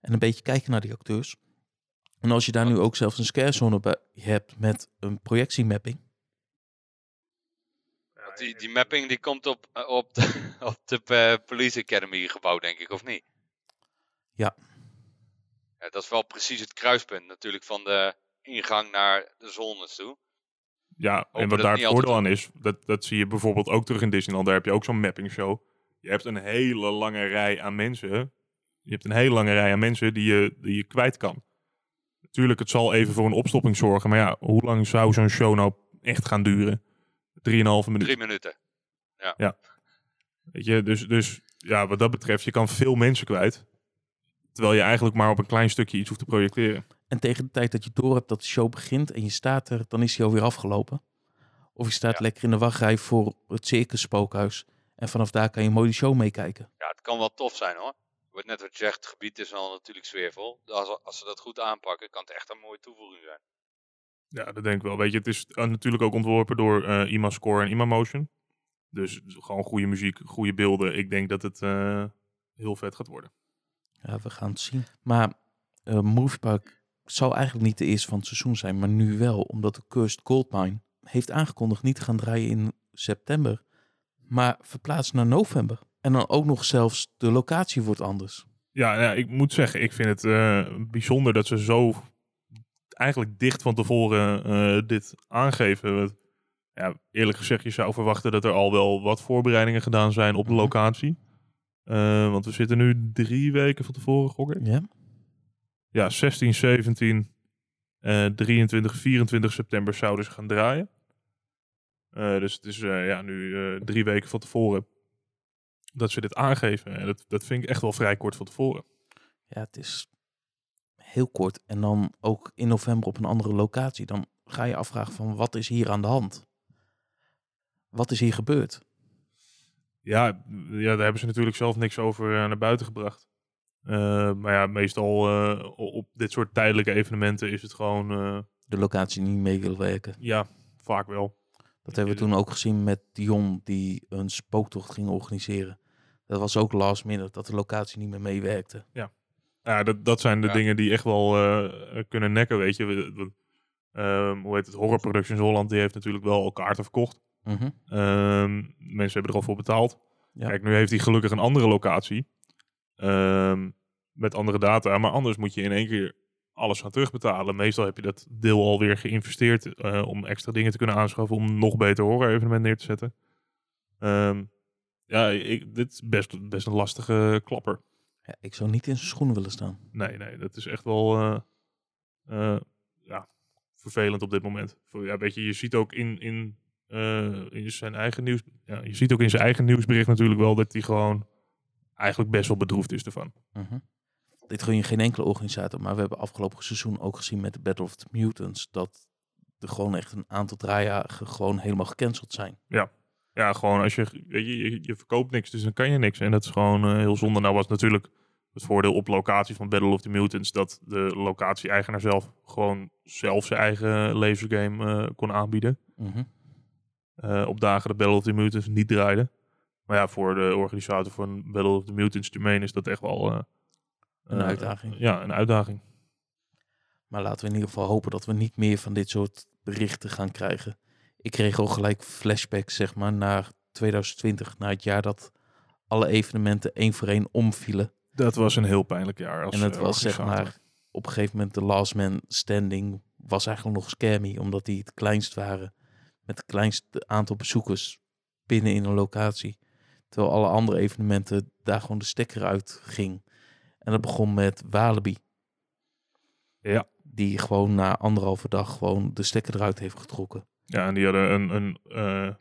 En een beetje kijken naar die acteurs. En als je daar nu ook zelfs een scarezone bij hebt met een projectiemapping. Die, die mapping die komt op, eh, op de, op de eh, Police Academy gebouw, denk ik, of niet? Ja. ja. Dat is wel precies het kruispunt natuurlijk van de ingang naar de zones toe. Ja, Hopen en wat daar het voordeel aan is, dat, dat zie je bijvoorbeeld ook terug in Disneyland. Daar heb je ook zo'n mapping show. Je hebt een hele lange rij aan mensen. Je hebt een hele lange rij aan mensen die je, die je kwijt kan. Natuurlijk, het zal even voor een opstopping zorgen. Maar ja, hoe lang zou zo'n show nou echt gaan duren? Drieënhalve minuut. Drie minuten. Weet je, dus, dus ja, wat dat betreft, je kan veel mensen kwijt. Terwijl je eigenlijk maar op een klein stukje iets hoeft te projecteren. En tegen de tijd dat je door hebt dat de show begint en je staat er, dan is hij alweer afgelopen. Of je staat Ja. lekker in de wachtrij voor het Circus Spookhuis. En vanaf daar kan je mooi de show meekijken. Ja, het kan wel tof zijn hoor. Wordt net wat je zegt, het gebied is al natuurlijk sfeervol. Als, als ze dat goed aanpakken, kan het echt een mooie toevoeging zijn. Ja, dat denk ik wel. Weet je, het is eh, natuurlijk ook ontworpen door eh IMA Score en IMA Motion. Dus gewoon goede muziek, goede beelden. Ik denk dat het eh, heel vet gaat worden. Ja, we gaan het zien. Maar eh Moviepark zou eigenlijk niet de eerste van het seizoen zijn, maar nu wel, omdat de Cursed Goldmine heeft aangekondigd niet te gaan draaien in september, maar verplaatst naar november. En dan ook nog zelfs de locatie wordt anders. Ja, ja, ik moet zeggen, ik vind het eh, bijzonder dat ze zo eigenlijk dicht van tevoren eh, dit aangeven. Want, Ja, eerlijk gezegd, je zou verwachten dat er al wel wat voorbereidingen gedaan zijn op de Mhm. locatie. Eh, want we zitten nu drie weken van tevoren, gok ik. Ja? Ja, 16, 17, eh 23, 24 september zouden ze gaan draaien. Eh, dus het is eh, ja, nu eh, drie weken van tevoren dat ze dit aangeven. En dat, dat vind ik echt wel vrij kort van tevoren. Ja, het is heel kort. En dan ook in november op een andere locatie. Dan ga je afvragen van wat is hier aan de hand? Wat is hier gebeurd? Ja, ja, daar hebben ze natuurlijk zelf niks over naar buiten gebracht. Maar ja, meestal op dit soort tijdelijke evenementen is het gewoon, De locatie niet mee wil werken. ja, vaak wel. Dat hebben we toen ook gezien met Dion die een spooktocht ging organiseren. Dat was ook last minute, dat de locatie niet meer meewerkte. Ja, dat, dat zijn de Ja. dingen die echt wel eh, kunnen nekken, weet je. We- we- ehm, hoe heet het? Horror Productions Holland, die heeft natuurlijk wel al kaarten verkocht. Mhm. Ehm, mensen hebben er al voor betaald. Ja. Kijk, nu heeft hij gelukkig een andere locatie. ehm, met andere data. Maar anders moet je in één keer alles gaan terugbetalen. Meestal heb je dat deel alweer geïnvesteerd eh, om extra dingen te kunnen aanschaffen. Om een nog beter horror evenement neer te zetten. Ehm, ja, ik, dit is best, best een lastige klapper. Ja, ik zou niet in zijn schoenen willen staan. Nee, nee, dat is echt wel eh, eh, ja, vervelend op dit moment. Ja, weet je, je ziet ook in, in, in zijn eigen nieuws. Ja, je ziet ook in zijn eigen nieuwsbericht natuurlijk wel dat hij gewoon eigenlijk best wel bedroefd is ervan. Mhm. Dit gun je geen enkele organisator, maar we hebben afgelopen seizoen ook gezien met de Battle of the Mutants dat er gewoon echt een aantal draaidagen gewoon helemaal gecanceld zijn. Ja, gewoon als je, je, je, verkoopt niks, dus dan kan je niks. En dat is gewoon eh, heel zonde. Nou was natuurlijk het voordeel op locatie van Battle of the Mutants dat de locatie-eigenaar zelf gewoon zelf zijn eigen lasergame eh kon aanbieden. Mhm. eh, op dagen dat Battle of the Mutants niet draaide. Maar ja, voor de organisator van Battle of the Mutants Domain is dat echt wel... Een eh, uitdaging. Ja, een uitdaging. Maar laten we in ieder geval hopen dat we niet meer van dit soort berichten gaan krijgen. Ik kreeg al gelijk flashbacks, zeg maar, naar 2020, naar het jaar dat alle evenementen één voor één omvielen. Dat was een heel pijnlijk jaar. Als, en het was zeg maar op een gegeven moment de last man standing was eigenlijk nog scammy, omdat die het kleinst waren met het kleinste aantal bezoekers binnen in een locatie. Terwijl alle andere evenementen daar gewoon de stekker uit ging. En dat begon met Walibi. Ja. Die gewoon na anderhalve dag gewoon de stekker eruit heeft getrokken. Ja, en die hadden een, een eh,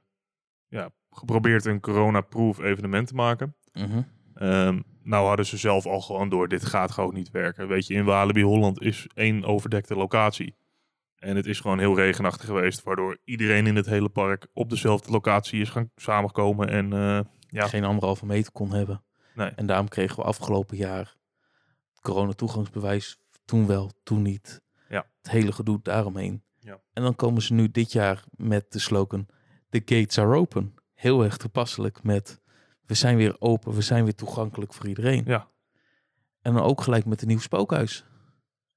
ja, geprobeerd een corona-proof evenement te maken. Mhm. Ehm, nou hadden ze zelf al gewoon door, dit gaat gewoon niet werken. Weet je, in Walibi Holland is één overdekte locatie. En het is gewoon heel regenachtig geweest, waardoor iedereen in het hele park op dezelfde locatie is gaan samenkomen. En eh, ja, Geen anderhalve meter kon hebben. nee. En daarom kregen we afgelopen jaar corona-toegangsbewijs. Toen wel, toen niet. Ja. Het hele gedoe daaromheen. Ja. En dan komen ze nu dit jaar met de slogan: The gates are open. Heel erg toepasselijk met: we zijn weer open, we zijn weer toegankelijk voor iedereen. Ja. En dan ook gelijk met een nieuw spookhuis,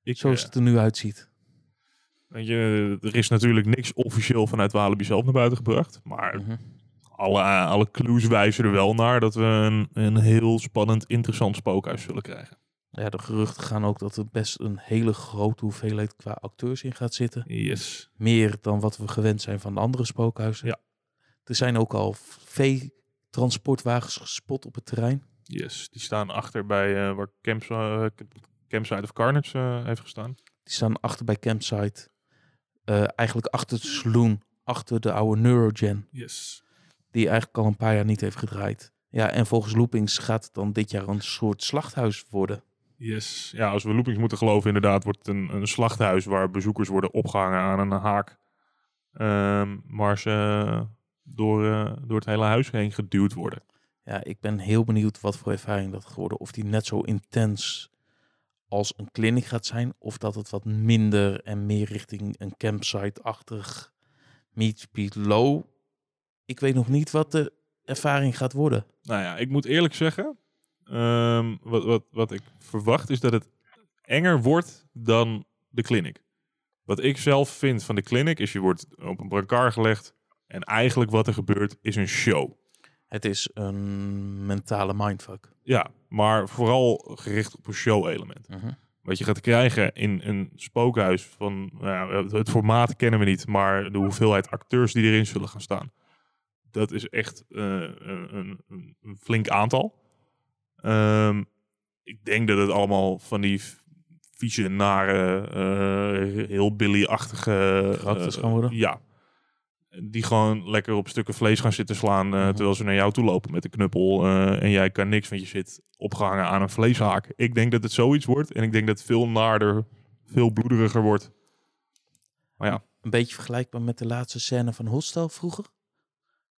Ik, zoals eh, het er nu uitziet. weet je, er is natuurlijk niks officieel vanuit Walibi zelf naar buiten gebracht. Maar Mhm. alle, alle clues wijzen er wel naar dat we een, een heel spannend, interessant spookhuis zullen krijgen. Ja, de geruchten gaan ook dat er best een hele grote hoeveelheid qua acteurs in gaat zitten. Yes. Meer dan wat we gewend zijn van de andere spookhuizen. Ja. Er zijn ook al vee-transportwagens gespot op het terrein. Yes, die staan achter bij eh, waar Camps, eh, Campsite of Carnage eh, heeft gestaan. Die staan achter bij Campsite. Eigenlijk achter de saloon. Achter de oude Neurogen. Yes. Die eigenlijk al een paar jaar niet heeft gedraaid. Ja, en volgens Loopings gaat het dan dit jaar een soort slachthuis worden. Yes. Ja, als we loopings moeten geloven, inderdaad, wordt het een, een slachthuis waar bezoekers worden opgehangen aan een haak. ehm, waar ze door, eh, door het hele huis heen geduwd worden. Ja, ik ben heel benieuwd wat voor ervaring dat geworden. Of die net zo intens als een clinic gaat zijn. Of dat het wat minder en meer richting een campsite-achtig meet speed low. Ik weet nog niet wat de ervaring gaat worden. Nou ja, ik moet eerlijk zeggen, ehm, wat, wat, wat ik verwacht is dat het enger wordt dan de clinic. Wat ik zelf vind van de clinic is je wordt op een brancard gelegd en eigenlijk wat er gebeurt is een show. Het is een mentale mindfuck. Ja, maar vooral gericht op een show-element. Wat je gaat krijgen in een spookhuis van, nou het formaat kennen we niet, maar de hoeveelheid acteurs die erin zullen gaan staan. Dat is echt eh, een, een, een flink aantal. Ehm, ik denk dat het allemaal van die vieze, nare, eh, heel Billy-achtige... Karakters eh, gaan worden? Ja. Die gewoon lekker op stukken vlees gaan zitten slaan eh, Mhm. terwijl ze naar jou toe lopen met een knuppel. en jij kan niks, want je zit opgehangen aan een vleeshaak. Ik denk dat het zoiets wordt. En ik denk dat het veel naarder, veel bloederiger wordt. Maar ja, Een beetje vergelijkbaar met de laatste scène van Hostel vroeger.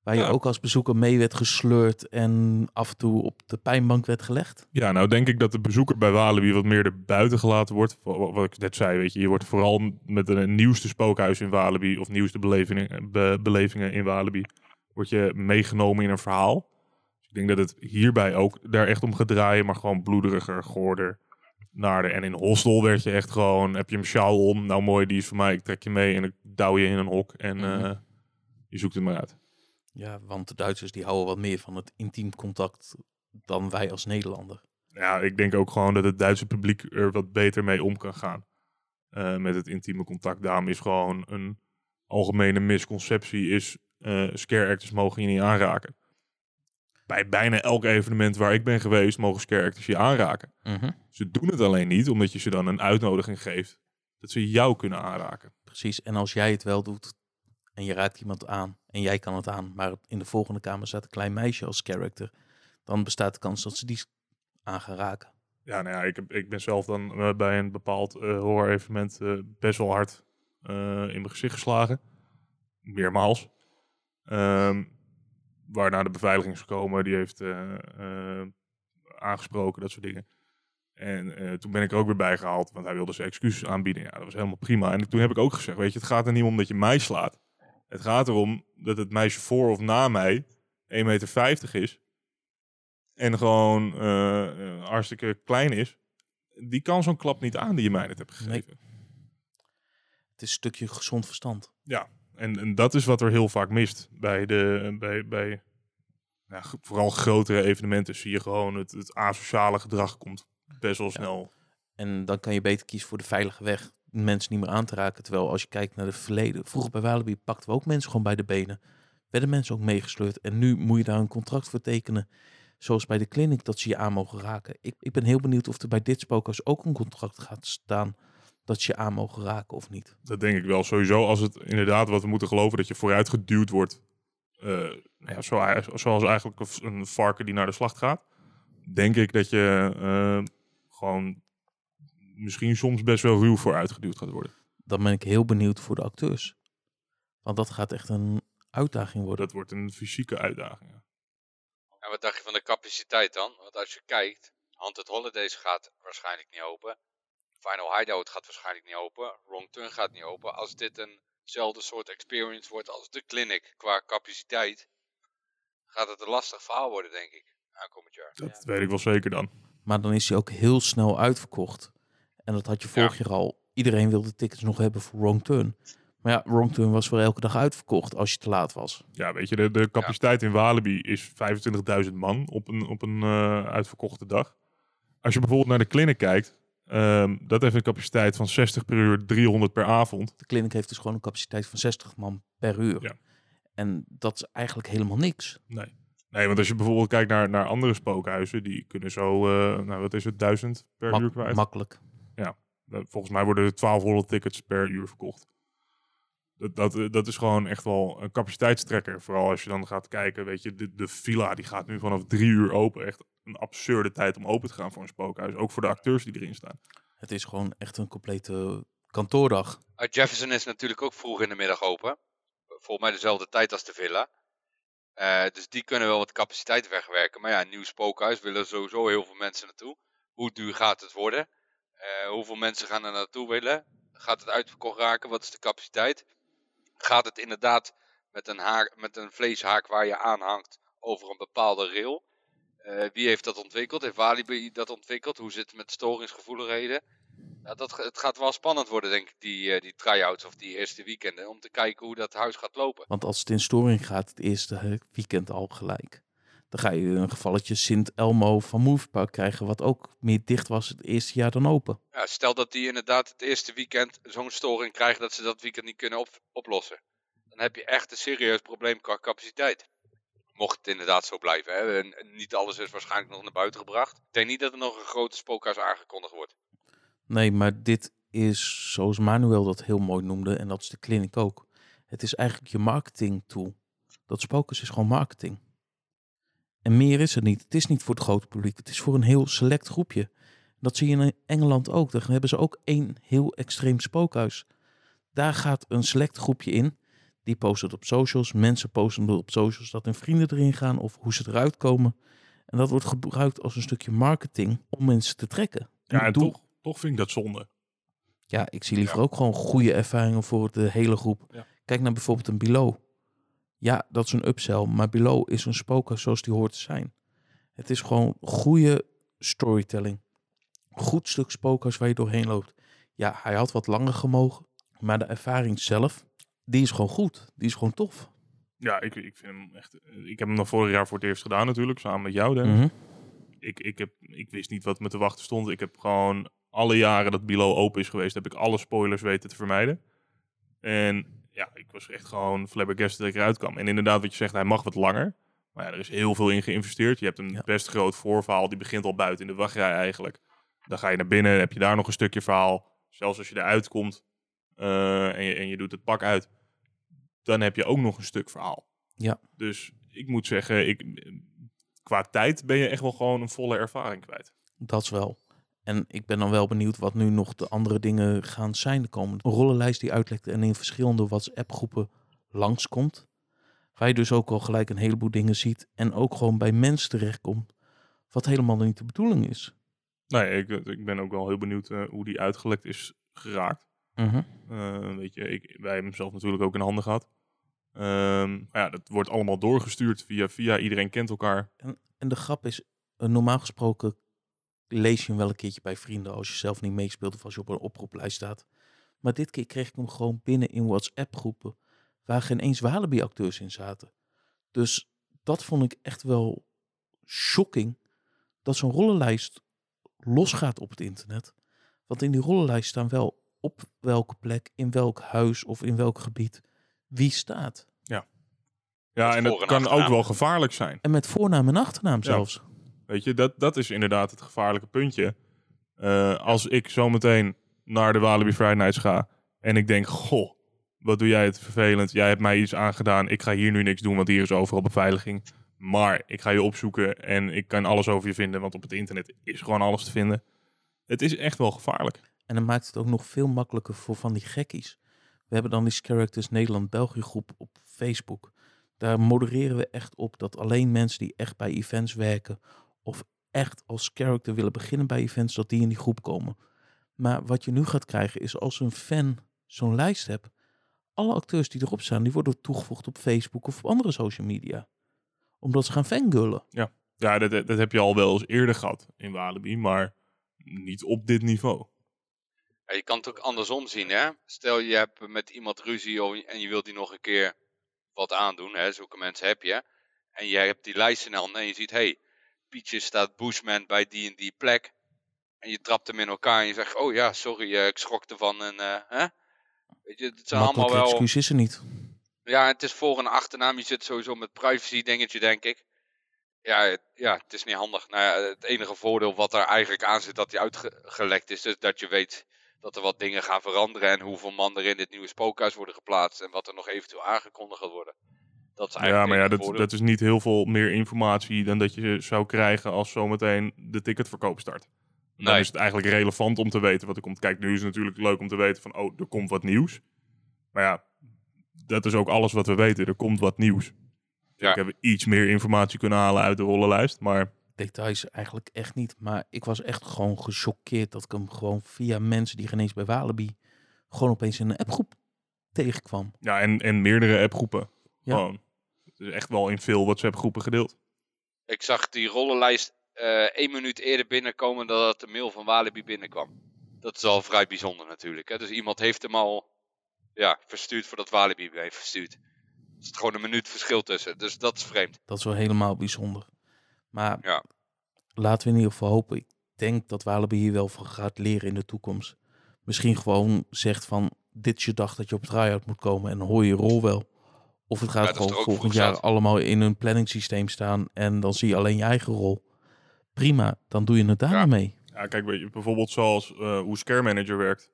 Waar je Ja. ook als bezoeker mee werd gesleurd en af en toe op de pijnbank werd gelegd. Ja, nou denk ik dat de bezoeker bij Walibi wat meer er buiten gelaten wordt. Wa- wa- Wat ik net zei, weet je, je wordt vooral met de nieuwste spookhuis in Walibi of nieuwste belevingen, be- belevingen in Walibi, word je meegenomen in een verhaal. Dus ik denk dat het hierbij ook daar echt om gaat draaien, maar gewoon bloederiger, goorder, naarder. En in Hostel werd je echt gewoon, heb je een sjaal om, nou mooi, die is voor mij, ik trek je mee en ik douw je in een hok en eh, je zoekt het maar uit. Ja, want de Duitsers die houden wat meer van het intiem contact dan wij als Nederlander. ja, ik denk ook gewoon dat het Duitse publiek er wat beter mee om kan gaan. eh, met het intieme contact. Daarom is gewoon een algemene misconceptie is eh scare actors mogen je niet aanraken. Bij bijna elk evenement waar ik ben geweest mogen scare actors je aanraken. Ze doen het alleen niet omdat je ze dan een uitnodiging geeft dat ze jou kunnen aanraken. Precies, en als jij het wel doet en je raakt iemand aan en jij kan het aan, maar in de volgende kamer staat een klein meisje als character, dan bestaat de kans dat ze die aan gaan raken. Ja, nou ja, ik, heb, ik ben zelf dan eh, bij een bepaald eh horror-evenement eh, best wel hard in mijn gezicht geslagen. Meermaals. Ehm, waarna de beveiliging is gekomen, die heeft aangesproken, dat soort dingen. En toen ben ik er ook weer bijgehaald, want hij wilde zijn excuses aanbieden. Ja, dat was helemaal prima. En toen heb ik ook gezegd, weet je, het gaat er niet om dat je mij slaat. Het gaat erom dat het meisje voor of na mij 1,50 meter is. En gewoon eh, hartstikke klein is. Die kan zo'n klap niet aan die je mij net hebt gegeven. Het is een stukje gezond verstand. En, en dat is wat er heel vaak mist. Bij, de, bij, bij ja, vooral grotere evenementen zie je gewoon het, het asociale gedrag komt best wel snel. En dan kan je beter kiezen voor de veilige weg. Mensen niet meer aan te raken. Terwijl als je kijkt naar het verleden. Vroeger bij Walibi pakten we ook mensen gewoon bij de benen. Werden mensen ook meegesleurd. En nu moet je daar een contract voor tekenen. Zoals bij de clinic dat ze je aan mogen raken. Ik, ik ben heel benieuwd of er bij dit spookhuis ook een contract gaat staan. Dat je aan mogen raken of niet. Dat denk ik wel sowieso. Als het inderdaad wat we moeten geloven dat je vooruit geduwd wordt. eh, ja, zo, zoals eigenlijk een- een varken die naar de slacht gaat. Denk ik dat je eh, gewoon misschien soms best wel ruw vooruit geduwd gaat worden. Dan ben ik heel benieuwd voor de acteurs. Want dat gaat echt een uitdaging worden. Dat wordt een fysieke uitdaging. ja. En wat dacht je van de capaciteit dan? Want als je kijkt, Haunted Holidays gaat waarschijnlijk niet open. Final Hideout gaat waarschijnlijk niet open. Wrong Turn gaat niet open. Als dit eenzelfde soort experience wordt als de clinic qua capaciteit, gaat het een lastig verhaal worden, denk ik, aankomend jaar. Dat weet ik wel zeker dan. Maar dan is hij ook heel snel uitverkocht. En dat had je vorig jaar al. Iedereen wilde tickets nog hebben voor Wrong Turn. Maar ja, Wrong Turn was voor elke dag uitverkocht als je te laat was. Ja, weet je, de, de capaciteit in Walibi is 25.000 man op een, op een eh, uitverkochte dag. Als je bijvoorbeeld naar de clinic kijkt, ehm, dat heeft een capaciteit van 60 per uur, 300 per avond. De clinic heeft dus gewoon een capaciteit van 60 man per uur. Ja. En dat is eigenlijk helemaal niks. Nee. Nee, want als je bijvoorbeeld kijkt naar, naar andere spookhuizen, die kunnen zo, eh, nou wat is het, 1000 per Mak- uur kwijt. makkelijk. Eh, Volgens mij worden er 1200 tickets per uur verkocht. Dat, dat, eh, dat is gewoon echt wel een capaciteitstrekker. Vooral als je dan gaat kijken, weet je, de, de villa die gaat nu vanaf drie uur open. Echt een absurde tijd om open te gaan voor een spookhuis. Ook voor de acteurs die erin staan. Het is gewoon echt een complete kantoordag. Uh, Jefferson is natuurlijk ook vroeg in de middag open. volgens mij dezelfde tijd als de villa. Eh, dus die kunnen wel wat capaciteit wegwerken. Maar ja, een nieuw spookhuis willen sowieso heel veel mensen naartoe. Hoe duur gaat het worden? Eh, hoeveel mensen gaan er naartoe willen? Gaat het uitverkocht raken? Wat is de capaciteit? Gaat het inderdaad met een, met een vleeshaak waar je aanhangt over een bepaalde rail? Eh, wie heeft dat ontwikkeld? Heeft Walibi dat ontwikkeld? Hoe zit het met storingsgevoeligheden? Ja, dat, het gaat wel spannend worden, denk ik, die, uh, die try-outs of die eerste weekenden. Om te kijken hoe dat huis gaat lopen. Want als het in storing gaat, het eerste weekend al gelijk. Dan ga je een gevalletje Sint Elmo van Moviepark krijgen. Wat ook meer dicht was het eerste jaar dan open. Ja, stel dat die inderdaad het eerste weekend zo'n storing krijgen dat ze dat weekend niet kunnen op oplossen. Dan heb je echt een serieus probleem qua capaciteit. Mocht het inderdaad zo blijven. Hè. En niet alles is waarschijnlijk nog naar buiten gebracht. Ik denk niet dat er nog een grote spookhuis aangekondigd wordt. Nee, maar dit is zoals Manuel dat heel mooi noemde. En dat is de clinic ook. Het is eigenlijk je marketing tool. Dat spookhuis is gewoon marketing. En meer is het niet. Het is niet voor het grote publiek. Het is voor een heel select groepje. Dat zie je in Engeland ook. Daar hebben ze ook één heel extreem spookhuis. Daar gaat een select groepje in. Die posten het op socials. Mensen posten het op socials dat hun vrienden erin gaan of hoe ze eruit komen. En dat wordt gebruikt als een stukje marketing om mensen te trekken. En ja, en toch, toch vind ik dat zonde. Ja, ik zie liever ja. ook gewoon goede ervaringen voor de hele groep. Ja. Kijk naar bijvoorbeeld een Below. Ja, dat is een upsell, maar Below is een spookhuis zoals die hoort te zijn. Het is gewoon goede storytelling. Goed stuk spookhuis waar je doorheen loopt. Ja, hij had wat langer gemogen, maar de ervaring zelf, die is gewoon goed. Die is gewoon tof. Ja, ik, ik vind hem echt. Ik heb hem nog vorig jaar voor het eerst gedaan, natuurlijk, samen met jou. Mm -hmm. ik, ik, heb, ik wist niet wat me te wachten stond. Ik heb gewoon alle jaren dat Below open is geweest, heb ik alle spoilers weten te vermijden. En ja, ik was echt gewoon flabbergasted dat ik eruit kwam. En inderdaad, wat je zegt, hij mag wat langer. Maar ja, er is heel veel in geïnvesteerd. Je hebt een ja. best groot voorverhaal. Die begint al buiten in de wachtrij eigenlijk. Dan ga je naar binnen, heb je daar nog een stukje verhaal. Zelfs als je eruit komt uh, en, je, en je doet het pak uit, dan heb je ook nog een stuk verhaal. Ja. Dus ik moet zeggen, ik, qua tijd ben je echt wel gewoon een volle ervaring kwijt. Dat is wel. En ik ben dan wel benieuwd wat nu nog de andere dingen gaan zijn de komende. Een rollenlijst die uitlekt en in verschillende WhatsApp-groepen langskomt. Waar je dus ook al gelijk een heleboel dingen ziet. En ook gewoon bij mensen terechtkomt. Wat helemaal niet de bedoeling is. Nee, ik, ik ben ook wel heel benieuwd uh, hoe die uitgelekt is geraakt. Uh -huh. uh, weet je, ik, wij hebben hem zelf natuurlijk ook in handen gehad. Um, maar ja, dat wordt allemaal doorgestuurd via via. Iedereen kent elkaar. En, en de grap is, uh, normaal gesproken lees je hem wel een keertje bij vrienden als je zelf niet meespeelt of als je op een oproeplijst staat. Maar dit keer kreeg ik hem gewoon binnen in WhatsApp-groepen waar geen eens Walibi-acteurs in zaten. Dus dat vond ik echt wel shocking dat zo'n rollenlijst losgaat op het internet. Want in die rollenlijst staan wel op welke plek, in welk huis of in welk gebied wie staat. Ja, ja en dat kan ook wel gevaarlijk zijn. En met voornaam en achternaam zelfs. Ja. Weet je, dat, dat is inderdaad het gevaarlijke puntje. Uh, als ik zometeen naar de Walibi Friday Nights ga en ik denk, goh, wat doe jij het vervelend. Jij hebt mij iets aangedaan. Ik ga hier nu niks doen, want hier is overal beveiliging. Maar ik ga je opzoeken en ik kan alles over je vinden, want op het internet is gewoon alles te vinden. Het is echt wel gevaarlijk. En dan maakt het ook nog veel makkelijker voor van die gekkies. We hebben dan die Characters Nederland-België groep op Facebook. Daar modereren we echt op dat alleen mensen die echt bij events werken of echt als character willen beginnen bij events, dat die in die groep komen. Maar wat je nu gaat krijgen is als een fan zo'n lijst hebt, alle acteurs die erop staan, die worden toegevoegd op Facebook of op andere social media. Omdat ze gaan fangullen. Ja, ja dat, dat heb je al wel eens eerder gehad in Walibi, maar niet op dit niveau. Ja, je kan het ook andersom zien, hè. Stel je hebt met iemand ruzie en je wilt die nog een keer wat aandoen, hè. Zulke mensen heb je. En je hebt die lijst in handen en je ziet, hey, Pietje staat Bushman bij die en die plek. En je trapt hem in elkaar en je zegt, oh ja, sorry, uh, ik schrok ervan. En, uh, hè? Weet je, het zijn allemaal wel... excuus is er niet. Ja, het is voor- en achternaam. Je zit sowieso met privacy dingetje, denk ik. Ja, het, ja, het is niet handig. Nou ja, het enige voordeel wat er eigenlijk aan zit dat hij uitgelekt is, is dat je weet dat er wat dingen gaan veranderen en hoeveel man er in dit nieuwe spookhuis worden geplaatst en wat er nog eventueel aangekondigd gaat worden. Dat is ja, maar ja, dat, dat is niet heel veel meer informatie dan dat je zou krijgen als zometeen de ticketverkoop start. Dan nee. is het eigenlijk relevant om te weten wat er komt. Kijk, nu is het natuurlijk leuk om te weten van, oh, er komt wat nieuws. Maar ja, dat is ook alles wat we weten. Er komt wat nieuws. Ja. Ik heb iets meer informatie kunnen halen uit de rollenlijst. Maar Details eigenlijk echt niet. Maar ik was echt gewoon gechoqueerd dat ik hem gewoon via mensen die geen eens bij Walibi gewoon opeens in een appgroep tegenkwam. ja, en, en meerdere appgroepen. Ja. Gewoon. Is echt wel in veel WhatsApp groepen gedeeld. Ik zag die rollenlijst eh één minuut eerder binnenkomen dan dat de mail van Walibi binnenkwam. Dat is al vrij bijzonder natuurlijk. Hè? Dus iemand heeft hem al ja, verstuurd voordat Walibi hem heeft verstuurd. Er zit gewoon een minuut verschil tussen. Dus dat is vreemd. Dat is wel helemaal bijzonder. Maar Ja. laten we in ieder geval hopen. Ik denk dat Walibi hier wel van gaat leren in de toekomst. Misschien gewoon zegt van, dit is je dag dat je op try-out moet komen en dan hoor je rol wel. Of het gaat gewoon volgend jaar staat. allemaal in een planningssysteem staan en dan zie je alleen je eigen rol. Prima, dan doe je het daar Ja. mee. Ja, kijk, weet je, bijvoorbeeld zoals eh, hoe Scare Manager werkt.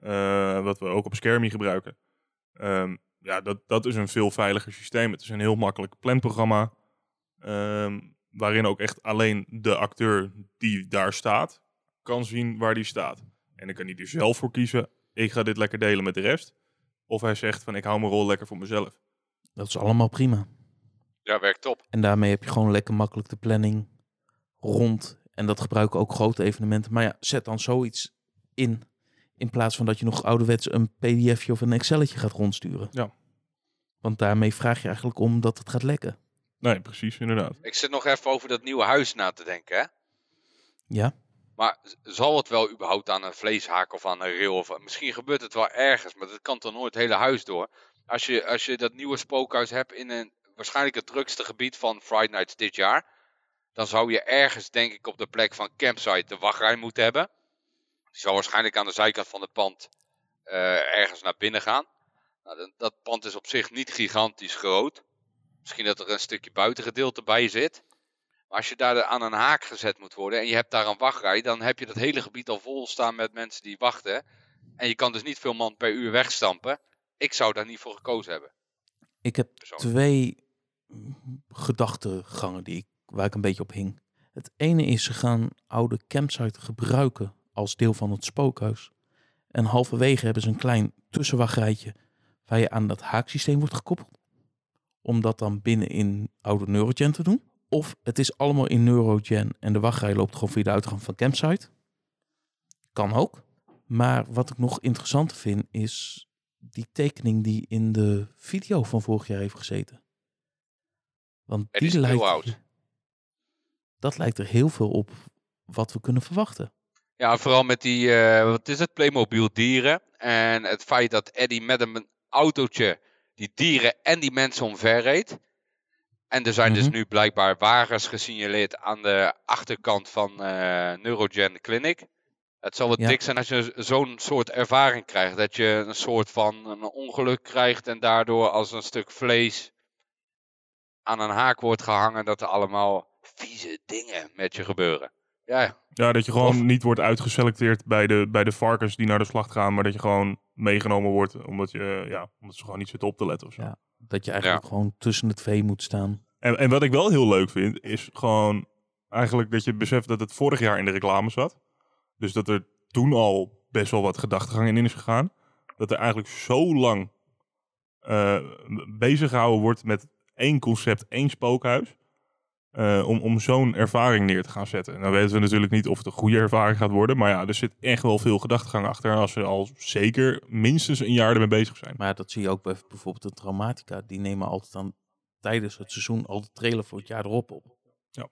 eh, wat we ook op Scaremy gebruiken. Ehm, ja, dat, dat is een veel veiliger systeem. Het is een heel makkelijk planprogramma. ehm, waarin ook echt alleen de acteur die daar staat, kan zien waar die staat. En dan kan hij er zelf voor kiezen. Ik ga dit lekker delen met de rest. Of hij zegt van ik hou mijn rol lekker voor mezelf. Dat is allemaal prima. Ja, werkt top. En daarmee heb je gewoon lekker makkelijk de planning rond. En dat gebruiken ook grote evenementen. Maar ja, zet dan zoiets in. In plaats van dat je nog ouderwets een pdfje of een excelletje gaat rondsturen. Ja. Want daarmee vraag je eigenlijk om dat het gaat lekken. Nee, precies, inderdaad. Ik zit nog even over dat nieuwe huis na te denken. Hè? Ja, Maar zal het wel überhaupt aan een vleeshaak of aan een rail? Of, misschien gebeurt het wel ergens, maar dat kan toch nooit het hele huis door. Als je, als je dat nieuwe spookhuis hebt in een waarschijnlijk het drukste gebied van Friday Nights dit jaar. Dan zou je ergens, denk ik, op de plek van campsite de wachtrij moeten hebben. Die zal waarschijnlijk aan de zijkant van het pand eh, ergens naar binnen gaan. Nou, dat, pand is op zich niet gigantisch groot. Misschien dat er een stukje buitengedeelte bij zit. Maar als je daar aan een haak gezet moet worden en je hebt daar een wachtrij, dan heb je dat hele gebied al vol staan met mensen die wachten. En je kan dus niet veel man per uur wegstampen. Ik zou daar niet voor gekozen hebben. ik heb twee gedachtegangen die ik, waar ik een beetje op hing. Het ene is, ze gaan oude campsite gebruiken als deel van het spookhuis. En halverwege hebben ze een klein tussenwachtrijtje waar je aan dat haaksysteem wordt gekoppeld. Om dat dan binnen in oude Neurogen te doen. Of het is allemaal in Neurogen en de wachtrij loopt gewoon via de uitgang van campsite. Kan ook. Maar wat ik nog interessanter vind is die tekening die in de video van vorig jaar heeft gezeten. Want die, is heel lijkt, oud. dat lijkt er heel veel op wat we kunnen verwachten. Ja, vooral met die, eh, wat is het, Playmobil dieren. En het feit dat Eddie met een autootje die dieren en die mensen omver reed. En er zijn dus Mhm. nu blijkbaar wagens gesignaleerd aan de achterkant van eh, Neurogen Clinic. Het zal wat Ja. dik zijn als je zo'n soort ervaring krijgt. Dat je een soort van een ongeluk krijgt en daardoor als een stuk vlees aan een haak wordt gehangen. Dat er allemaal vieze dingen met je gebeuren. Ja, Ja, dat je gewoon Of- niet wordt uitgeselecteerd bij de, bij de varkens die naar de slacht gaan, maar dat je gewoon meegenomen wordt omdat, je, ja, omdat ze gewoon niet zitten op te letten of zo. Ja. Dat je eigenlijk gewoon tussen het vee moet staan. En, en wat ik wel heel leuk vind, is gewoon eigenlijk dat je beseft dat het vorig jaar in de reclame zat. Dus dat er toen al best wel wat gedachtegang in is gegaan. Dat er eigenlijk zo lang eh bezig gehouden wordt met één concept, één spookhuis. eh, om om zo'n ervaring neer te gaan zetten. Nou weten we natuurlijk niet of het een goede ervaring gaat worden. Maar ja, er zit echt wel veel gedachtegang achter. Als ze al zeker minstens een jaar ermee bezig zijn. Maar dat zie je ook bij bijvoorbeeld de Traumatica. Die nemen altijd dan tijdens het seizoen al de trailer voor het jaar erop op. Ja.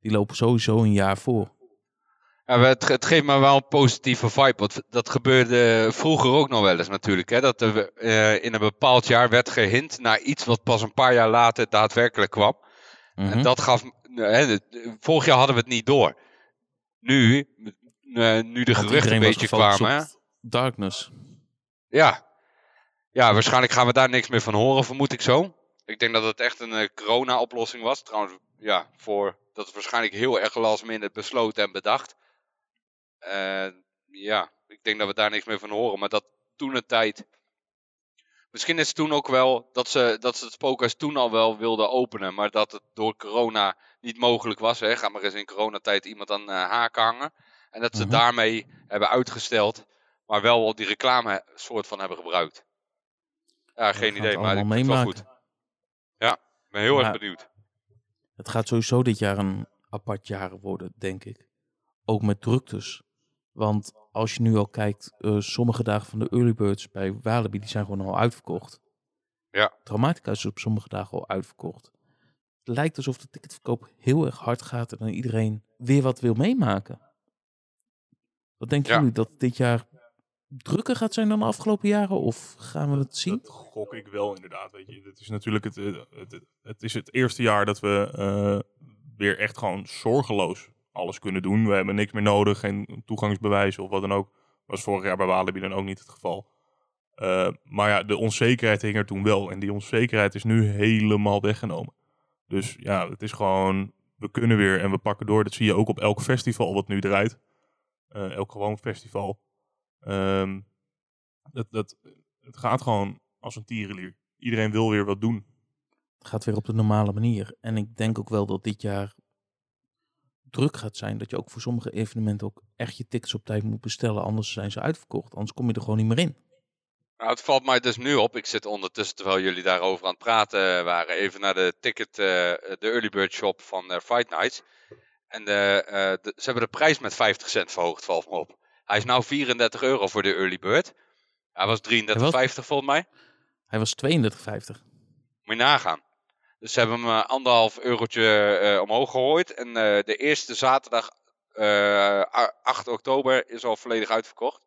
Die lopen sowieso een jaar voor. Ja, het, het geeft me wel een positieve vibe. Want dat gebeurde vroeger ook nog wel eens natuurlijk. Hè? Dat er eh, in een bepaald jaar werd gehint naar iets wat pas een paar jaar later daadwerkelijk kwam. Mhm. En dat gaf. hè, vorig jaar hadden we het niet door. Nu, eh, nu de geruchten een beetje kwamen. Darkness. Ja. ja, waarschijnlijk gaan we daar niks meer van horen, vermoed ik zo. Ik denk dat het echt een eh, corona-oplossing was. Trouwens, ja, voor dat is waarschijnlijk heel erg last minute besloten en bedacht. Ja, ik denk dat we daar niks meer van horen. Maar dat toen een tijd. Misschien is het toen ook wel dat ze, dat ze het spookhuis toen al wel wilden openen. Maar dat het door corona niet mogelijk was. Hè. Ga maar eens in coronatijd iemand aan eh haken hangen. En dat ze Mhm. daarmee hebben uitgesteld. Maar wel al die reclame soort van hebben gebruikt. Ja, geen idee, maar ik vind het wel goed. Ja, ik ben heel Maar- erg benieuwd. Het gaat sowieso dit jaar een apart jaar worden, denk ik. Ook met druktes. Want als je nu al kijkt, eh, sommige dagen van de early birds bij Walibi, die zijn gewoon al uitverkocht. Ja. Traumatica is op sommige dagen al uitverkocht. Het lijkt alsof de ticketverkoop heel erg hard gaat en dan iedereen weer wat wil meemaken. Wat denken Ja. jullie, dat dit jaar drukker gaat zijn dan de afgelopen jaren? Of gaan we het zien? Dat gok ik wel inderdaad. Weet je. Het is natuurlijk het, eh, het, het, het is het eerste jaar dat we eh, weer echt gewoon zorgeloos alles kunnen doen. We hebben niks meer nodig, geen toegangsbewijs of wat dan ook. Was vorig jaar bij Walibi dan ook niet het geval. Eh, maar ja, de onzekerheid hing er toen wel. En die onzekerheid is nu helemaal weggenomen. Dus ja, het is gewoon, we kunnen weer en we pakken door. Dat zie je ook op elk festival wat nu draait. Eh, elk gewoon festival. Ehm, dat, dat, het gaat gewoon als een tierenlier. Iedereen wil weer wat doen. Het gaat weer op de normale manier. En ik denk ook wel dat dit jaar druk gaat zijn. Dat je ook voor sommige evenementen ook echt je tickets op tijd moet bestellen. Anders zijn ze uitverkocht. Anders kom je er gewoon niet meer in. Nou, het valt mij dus nu op. Ik zit ondertussen, terwijl jullie daarover aan het praten waren, even naar de ticket, eh, de early bird shop van eh, Fight Nights. En de, eh, de- ze hebben de prijs met 50 cent verhoogd, valt me op. Hij is nou 34 euro voor de early bird. Hij was 33,50 volgens mij. Hij was 32,50. Moet je nagaan. Dus ze hebben hem eh, anderhalf eurotje eh, omhoog gegooid. En eh, de eerste zaterdag, eh, a- 8 oktober, is al volledig uitverkocht.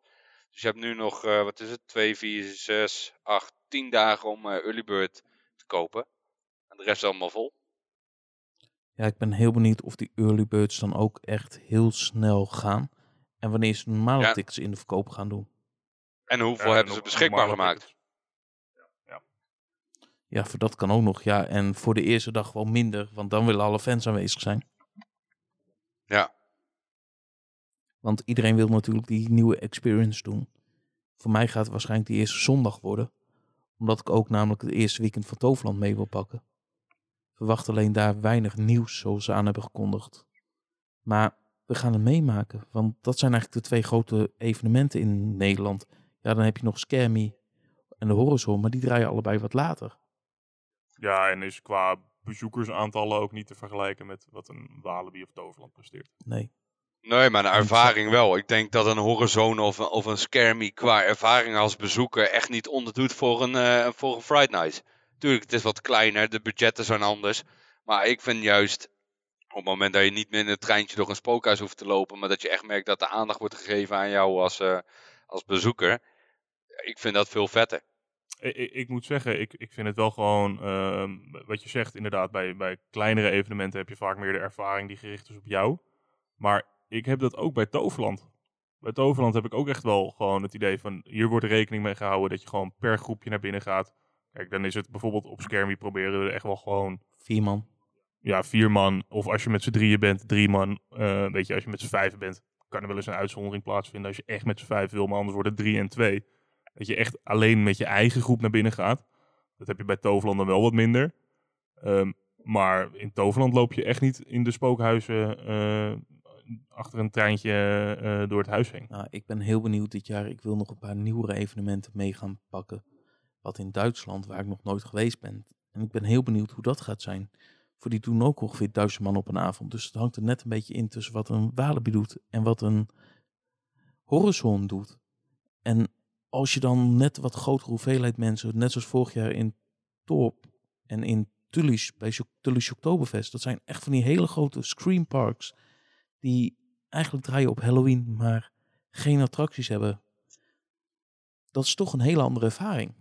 Dus je hebt nu nog, eh, wat is het, 2, 4, 6, 8, 10 dagen om eh, early bird te kopen. En de rest is allemaal vol. Ja, ik ben heel benieuwd of die early birds dan ook echt heel snel gaan. En wanneer ze normale Ja. tickets in de verkoop gaan doen. En hoeveel Ja, hebben en ze beschikbaar gemaakt? Ja, voor dat kan ook nog. Ja, en voor de eerste dag wel minder. Want dan willen alle fans aanwezig zijn. Ja. Want iedereen wil natuurlijk die nieuwe experience doen. Voor mij gaat het waarschijnlijk die eerste zondag worden. Omdat ik ook namelijk het eerste weekend van Toverland mee wil pakken. Verwacht alleen daar weinig nieuws zoals ze aan hebben gekondigd. Maar we gaan het meemaken. Want dat zijn eigenlijk de twee grote evenementen in Nederland. Ja, dan heb je nog Scammy en de Horizon. Maar die draaien allebei wat later. Ja, en is qua bezoekersaantallen ook niet te vergelijken met wat een Walibi of Toverland presteert. Nee. Nee, maar een ervaring wel. Ik denk dat een Horizon of, een- of een Scare qua ervaring als bezoeker echt niet onderdoet voor een, eh voor een Friday Night. Tuurlijk, het is wat kleiner, de budgetten zijn anders. Maar ik vind juist, op het moment dat je niet meer in een treintje door een spookhuis hoeft te lopen, maar dat je echt merkt dat de aandacht wordt gegeven aan jou als, eh, als bezoeker. Ik vind dat veel vetter. Ik, ik, moet zeggen, ik, ik vind het wel gewoon, ehm, wat je zegt inderdaad, bij, bij kleinere evenementen heb je vaak meer de ervaring die gericht is op jou. Maar ik heb dat ook bij Toverland. Bij Toverland heb ik ook echt wel gewoon het idee van, hier wordt rekening mee gehouden dat je gewoon per groepje naar binnen gaat. Kijk, dan is het bijvoorbeeld op Skermie proberen we echt wel gewoon, Vier man. ja, vier man. Of als je met z'n drieën bent, drie man. Eh, weet je, als je met z'n vijven bent, kan er wel eens een uitzondering plaatsvinden. Als je echt met z'n vijf wil, maar anders wordt het drie en twee. Dat je echt alleen met je eigen groep naar binnen gaat. Dat heb je bij Toverland dan wel wat minder. Ehm, maar in Toverland loop je echt niet in de spookhuizen eh, achter een treintje eh, door het huis heen. Nou, ik ben heel benieuwd dit jaar. Ik wil nog een paar nieuwere evenementen mee gaan pakken. Wat in Duitsland, waar ik nog nooit geweest ben. En ik ben heel benieuwd hoe dat gaat zijn. Voor die doen ook ongeveer duizend man op een avond. Dus het hangt er net een beetje in tussen wat een Walibi doet en wat een Horizon doet. Als je dan net wat grotere hoeveelheid mensen, net zoals vorig jaar in Torp en in Tullies, bij Tullies Oktoberfest. Dat zijn echt van die hele grote screenparks die eigenlijk draaien op Halloween, maar geen attracties hebben. Dat is toch een hele andere ervaring.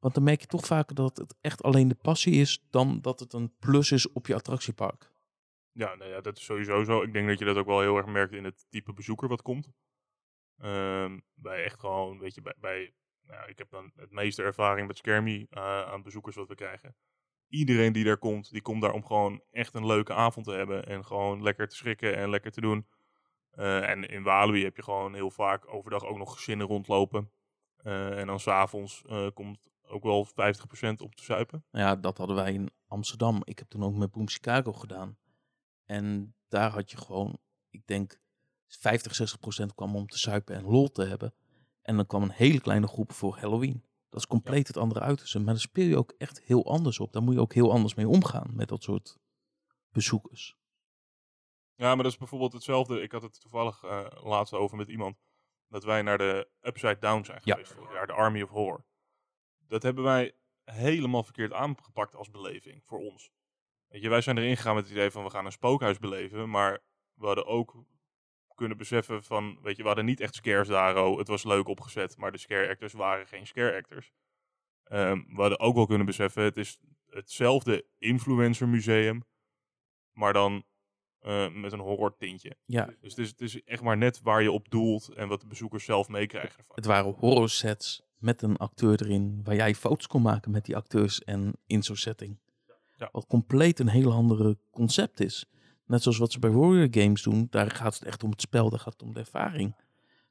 Want dan merk je toch vaker dat het echt alleen de passie is, dan dat het een plus is op je attractiepark. Ja, nou ja, dat is sowieso zo. Ik denk dat je dat ook wel heel erg merkt in het type bezoeker wat komt. Ehm, bij echt gewoon, weet je, bij, nou, ik heb dan het meeste ervaring met Skermie eh, aan bezoekers wat we krijgen. Iedereen die daar komt, die komt daar om gewoon echt een leuke avond te hebben. En gewoon lekker te schrikken en lekker te doen. Eh, en in Walibi heb je gewoon heel vaak overdag ook nog gezinnen rondlopen. Eh, en dan s'avonds komt ook wel 50% op te zuipen. Ja, dat hadden wij in Amsterdam. Ik heb toen ook met Boom Chicago gedaan. En daar had je gewoon, ik denk, 50, 60 procent kwam om te suipen en lol te hebben. En dan kwam een hele kleine groep voor Halloween. Dat is compleet het andere uiterste. Maar daar speel je ook echt heel anders op. Daar moet je ook heel anders mee omgaan met dat soort bezoekers. Ja, maar dat is bijvoorbeeld hetzelfde. Ik had het toevallig eh, laatst over met iemand. Dat wij naar de Upside Down zijn Ja. geweest jaar. De Army of Horror. Dat hebben wij helemaal verkeerd aangepakt als beleving voor ons. Weet je, wij zijn erin gegaan met het idee van we gaan een spookhuis beleven. Maar we hadden ook kunnen beseffen van, weet je, we hadden niet echt scares daar. Het was leuk opgezet, maar de scare actors waren geen scare actors. Ehm, we hadden ook wel kunnen beseffen, het is hetzelfde influencer museum, maar dan eh, met een horror tintje. Ja, Dus het is, het is echt maar net waar je op doelt en wat de bezoekers zelf meekrijgen ervan. het waren horror sets met een acteur erin. Waar jij foto's kon maken met die acteurs en in zo'n setting. Ja. Wat compleet een heel andere concept is. Net zoals wat ze bij Warrior Games doen. Daar gaat het echt om het spel, daar gaat het om de ervaring.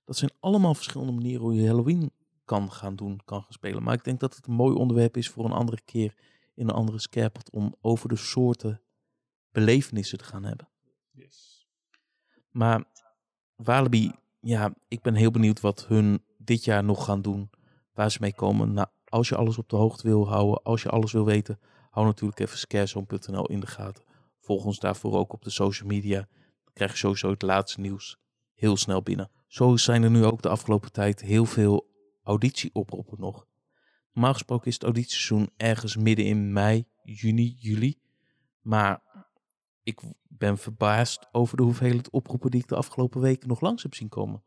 Dat zijn allemaal verschillende manieren hoe je Halloween kan gaan doen, kan gaan spelen. Maar ik denk dat het een mooi onderwerp is voor een andere keer in een andere scarepot om over de soorten belevenissen te gaan hebben. Yes. Maar Walibi, ja, ik ben heel benieuwd wat hun dit jaar nog gaan doen. Waar ze mee komen. Nou, als je alles op de hoogte wil houden, als je alles wil weten, hou natuurlijk even scarezone.nl in de gaten. Volg ons daarvoor ook op de social media. Dan krijg je sowieso het laatste nieuws heel snel binnen. Zo zijn er nu ook de afgelopen tijd heel veel auditieoproepen nog. Normaal gesproken is het auditieseizoen ergens midden in mei, juni, juli. Maar ik ben verbaasd over de hoeveelheid oproepen die ik de afgelopen weken nog langs heb zien komen.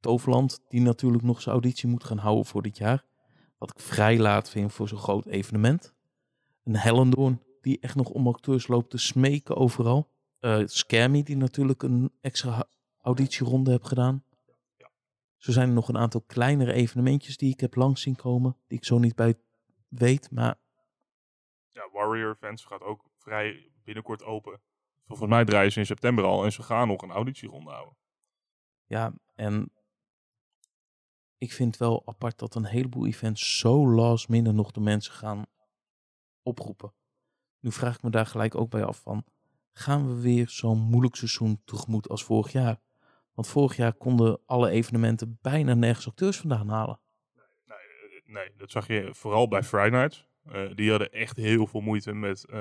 Toverland, die natuurlijk nog zijn auditie moet gaan houden voor dit jaar. Wat ik vrij laat vind voor zo'n groot evenement. Een Hellendoorn, die echt nog om acteurs loopt te smeken overal. Eh Scammy, die natuurlijk een extra auditieronde heeft gedaan. Ja. Zo zijn er nog een aantal kleinere evenementjes die ik heb langs zien komen. Die ik zo niet bij weet, maar Ja, Warrior Fans gaat ook vrij binnenkort open. Volgens mij draaien ze in september al en ze gaan nog een auditieronde houden. Ja, en ik vind wel apart dat een heleboel events zo last minute nog de mensen gaan oproepen. Nu vraag ik me daar gelijk ook bij af van, gaan we weer zo'n moeilijk seizoen tegemoet als vorig jaar? Want vorig jaar konden alle evenementen bijna nergens acteurs vandaan halen. Nee, eh, nee, dat zag je vooral bij Friday Nights. Eh, die hadden echt heel veel moeite met eh,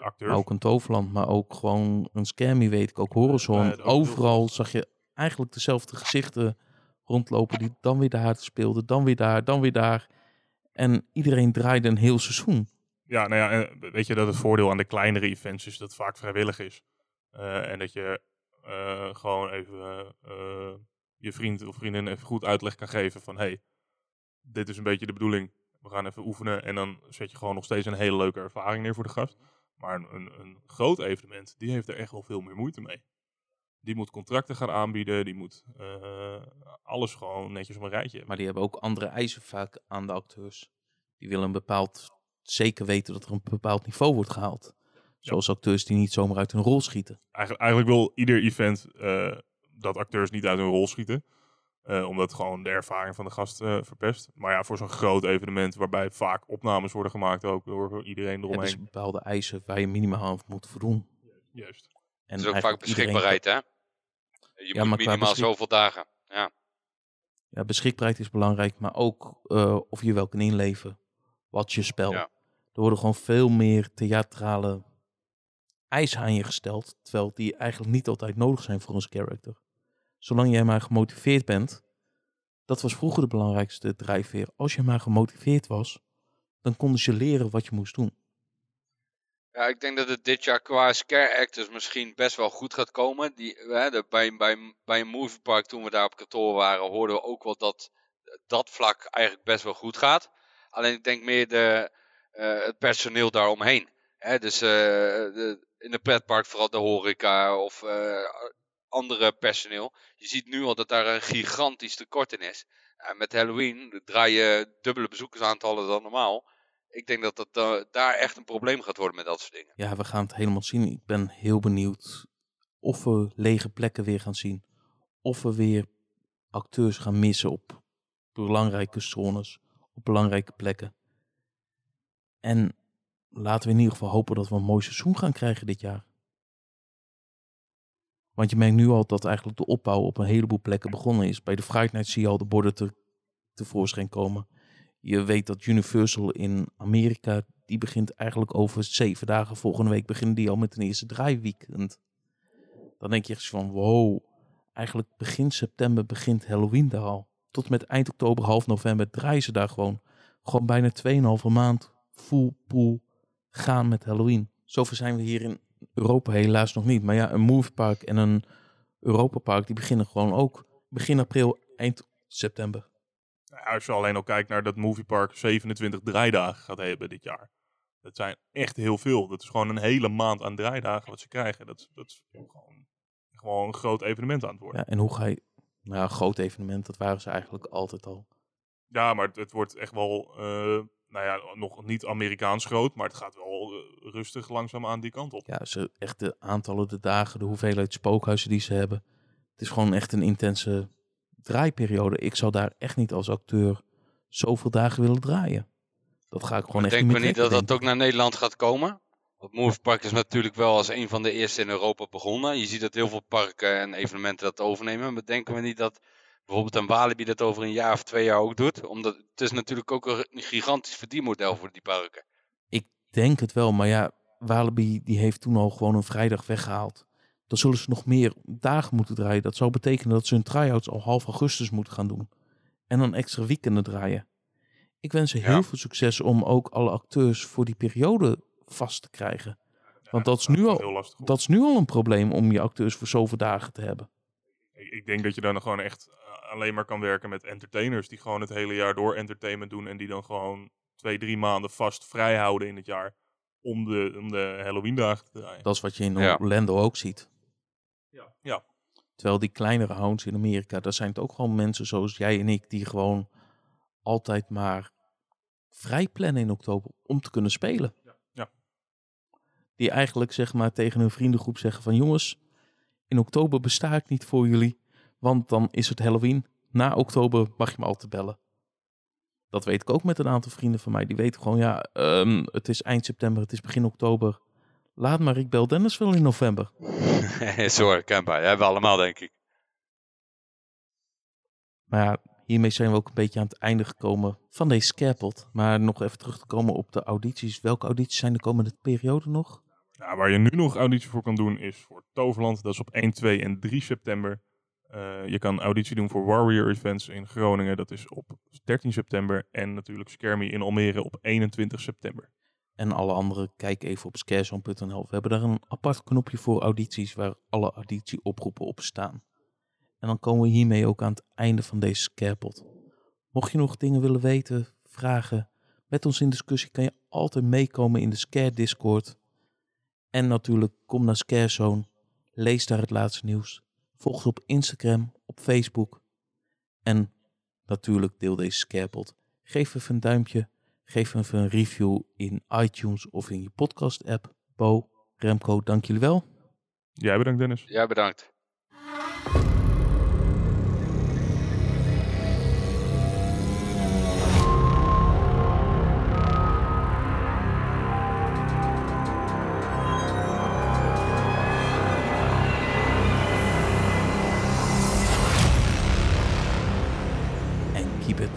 acteurs. Maar ook een Toverland, maar ook gewoon een Scammy weet ik, ook Horizon. Nee, Overal zag je eigenlijk dezelfde gezichten rondlopen die dan weer daar speelden, dan weer daar, dan weer daar. En iedereen draaide een heel seizoen. Ja, nou ja, weet je dat het voordeel aan de kleinere events is dat het vaak vrijwillig is. Eh, en dat je eh, gewoon even eh, je vriend of vriendin even goed uitleg kan geven van... hey, dit is een beetje de bedoeling. We gaan even oefenen en dan zet je gewoon nog steeds een hele leuke ervaring neer voor de gast. Maar een, een, groot evenement, die heeft er echt wel veel meer moeite mee. Die moet contracten gaan aanbieden, die moet alles gewoon netjes op een rijtje. Maar die hebben ook andere eisen vaak aan de acteurs. Die willen een bepaald, zeker weten dat er een bepaald niveau wordt gehaald. Zoals acteurs die niet zomaar uit hun rol schieten. Eigenlijk, eigenlijk wil ieder event eh, dat acteurs niet uit hun rol schieten. Eh, omdat gewoon de ervaring van de gast eh, verpest. Maar ja, voor zo'n groot evenement waarbij vaak opnames worden gemaakt ook door iedereen eromheen. ze bepaalde eisen waar je minimaal aan moet voldoen. Juist. En Het is ook vaak iedereen- beschikbaarheid, hè? Je maar moet minimaal beschik- zoveel dagen. Ja. Ja, beschikbaarheid is belangrijk, maar ook eh, of je wel kan inleven. Wat je spel. Ja. Er worden gewoon veel meer theatrale eisen aan je gesteld. Terwijl die eigenlijk niet altijd nodig zijn voor ons character. Zolang jij maar gemotiveerd bent. Dat was vroeger de belangrijkste drijfveer. Als je maar gemotiveerd was, dan konden ze leren wat je moest doen. Ja, ik denk dat het dit jaar qua scare actors misschien best wel goed gaat komen. Die, hè, de, bij, bij, bij een moviepark toen we daar op kantoor waren, hoorden we ook wel dat dat vlak eigenlijk best wel goed gaat. Alleen ik denk meer de, eh, het personeel daaromheen. Hè, dus eh, de, in de pretpark vooral de horeca of eh, andere personeel. Je ziet nu al dat daar een gigantisch tekort in is. Ja, met Halloween draai je dubbele bezoekersaantallen dan normaal. Ik denk dat dat daar echt een probleem gaat worden met dat soort dingen. Ja, we gaan het helemaal zien. Ik ben heel benieuwd of we lege plekken weer gaan zien. Of we weer acteurs gaan missen op belangrijke zones, belangrijke plekken. En laten we in ieder geval hopen dat we een mooi seizoen gaan krijgen dit jaar. Want je merkt nu al dat eigenlijk de opbouw op een heleboel plekken begonnen is. Bij de Friday zie je al de borden te, tevoorschijn komen. Je weet dat Universal in Amerika, die begint eigenlijk over zeven dagen. Volgende week beginnen die al met een eerste draaiweekend. Dan denk je echt van, wow, eigenlijk begin september begint Halloween daar al. Tot met eind oktober, half november draaien ze daar gewoon. Gewoon bijna 2,5 maand full pool gaan met Halloween. Zover zijn we hier in Europa helaas nog niet. Maar ja, een moviepark en een Europa Park, die beginnen gewoon ook begin april, eind september. Nou ja, als je alleen al kijkt naar dat Moviepark 27 draaidagen gaat hebben dit jaar. Dat zijn echt heel veel. Dat is gewoon een hele maand aan draaidagen wat ze krijgen. Dat, is- dat is gewoon, gewoon een groot evenement aan het worden. Ja, en hoe ga je... Nou, een groot evenement, dat waren ze eigenlijk altijd al. Ja, maar het, het wordt echt wel, eh, nou ja, nog niet Amerikaans groot. Maar het gaat wel eh, rustig langzaam aan die kant op. Ja, ze, echt de aantallen, de dagen, de hoeveelheid spookhuizen die ze hebben. Het is gewoon echt een intense draaiperiode. Ik zou daar echt niet als acteur zoveel dagen willen draaien. Dat ga ik gewoon echt Denken niet we meer niet dat dat ook naar Nederland gaat komen? Want Moviepark is natuurlijk wel als een van de eerste in Europa begonnen. Je ziet dat heel veel parken en evenementen dat overnemen. Maar denken we niet dat bijvoorbeeld een Walibi dat over een jaar of twee jaar ook doet? Omdat het is natuurlijk ook een gigantisch verdienmodel voor die parken. Ik denk het wel, maar ja, Walibi die heeft toen al gewoon een vrijdag weggehaald. Dan zullen ze nog meer dagen moeten draaien. Dat zou betekenen dat ze hun try-outs al half augustus moeten gaan doen. En dan extra weekenden draaien. Ik wens ze heel Ja. veel succes om ook alle acteurs voor die periode vast te krijgen. Want dat is nu al- heel lastig. op. Dat is nu al een probleem om je acteurs voor zoveel dagen te hebben. Ik, ik denk dat je dan gewoon echt eh, alleen maar kan werken met entertainers. Die gewoon het hele jaar door entertainment doen. En die dan gewoon twee, drie maanden vast vrij houden in het jaar. Om de, om de Halloween dagen te draaien. Dat is wat je in Ja. Orlando ook ziet. Ja. ja. Terwijl die kleinere hounds in Amerika, daar zijn het ook gewoon mensen zoals jij en ik, die gewoon altijd maar vrij plannen in oktober om te kunnen spelen. Die eigenlijk zeg maar tegen hun vriendengroep zeggen van jongens, in oktober besta ik niet voor jullie, want dan is het Halloween. Na oktober mag je me altijd bellen. Dat weet ik ook met een aantal vrienden van mij. Die weten gewoon, ja, ehm, het is eind september, het is begin oktober. Laat maar, ik bel Dennis wel in november. Zo herkenbaar. Dat hebben we allemaal, denk ik. Maar ja, hiermee zijn we ook een beetje aan het einde gekomen van deze scarepot. Maar nog even terug te komen op de audities. Welke audities zijn de komende periode nog? Waar je nu nog auditie voor kan doen is voor Toverland. Dat is op 1, 2 en 3 september. Eh, je kan auditie doen voor Warrior Events in Groningen. Dat is op 13 september. En natuurlijk Skermy in Almere op 21 september. En alle andere, kijk even op scarezone.nl. We hebben daar een apart knopje voor audities waar alle auditieoproepen op staan. En dan komen we hiermee ook aan het einde van deze scarepot. Mocht je nog dingen willen weten, vragen, met ons in discussie, kan je altijd meekomen in de Scare Discord. En natuurlijk, kom naar Scarezone, lees daar het laatste nieuws. Volg ons op Instagram, op Facebook. En natuurlijk deel deze scarepot. Geef even een duimpje. Geef even een review in iTunes of in je podcast app. Bo, Remco, dank jullie wel. Jij bedankt Dennis. Ja, bedankt.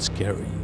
Scary.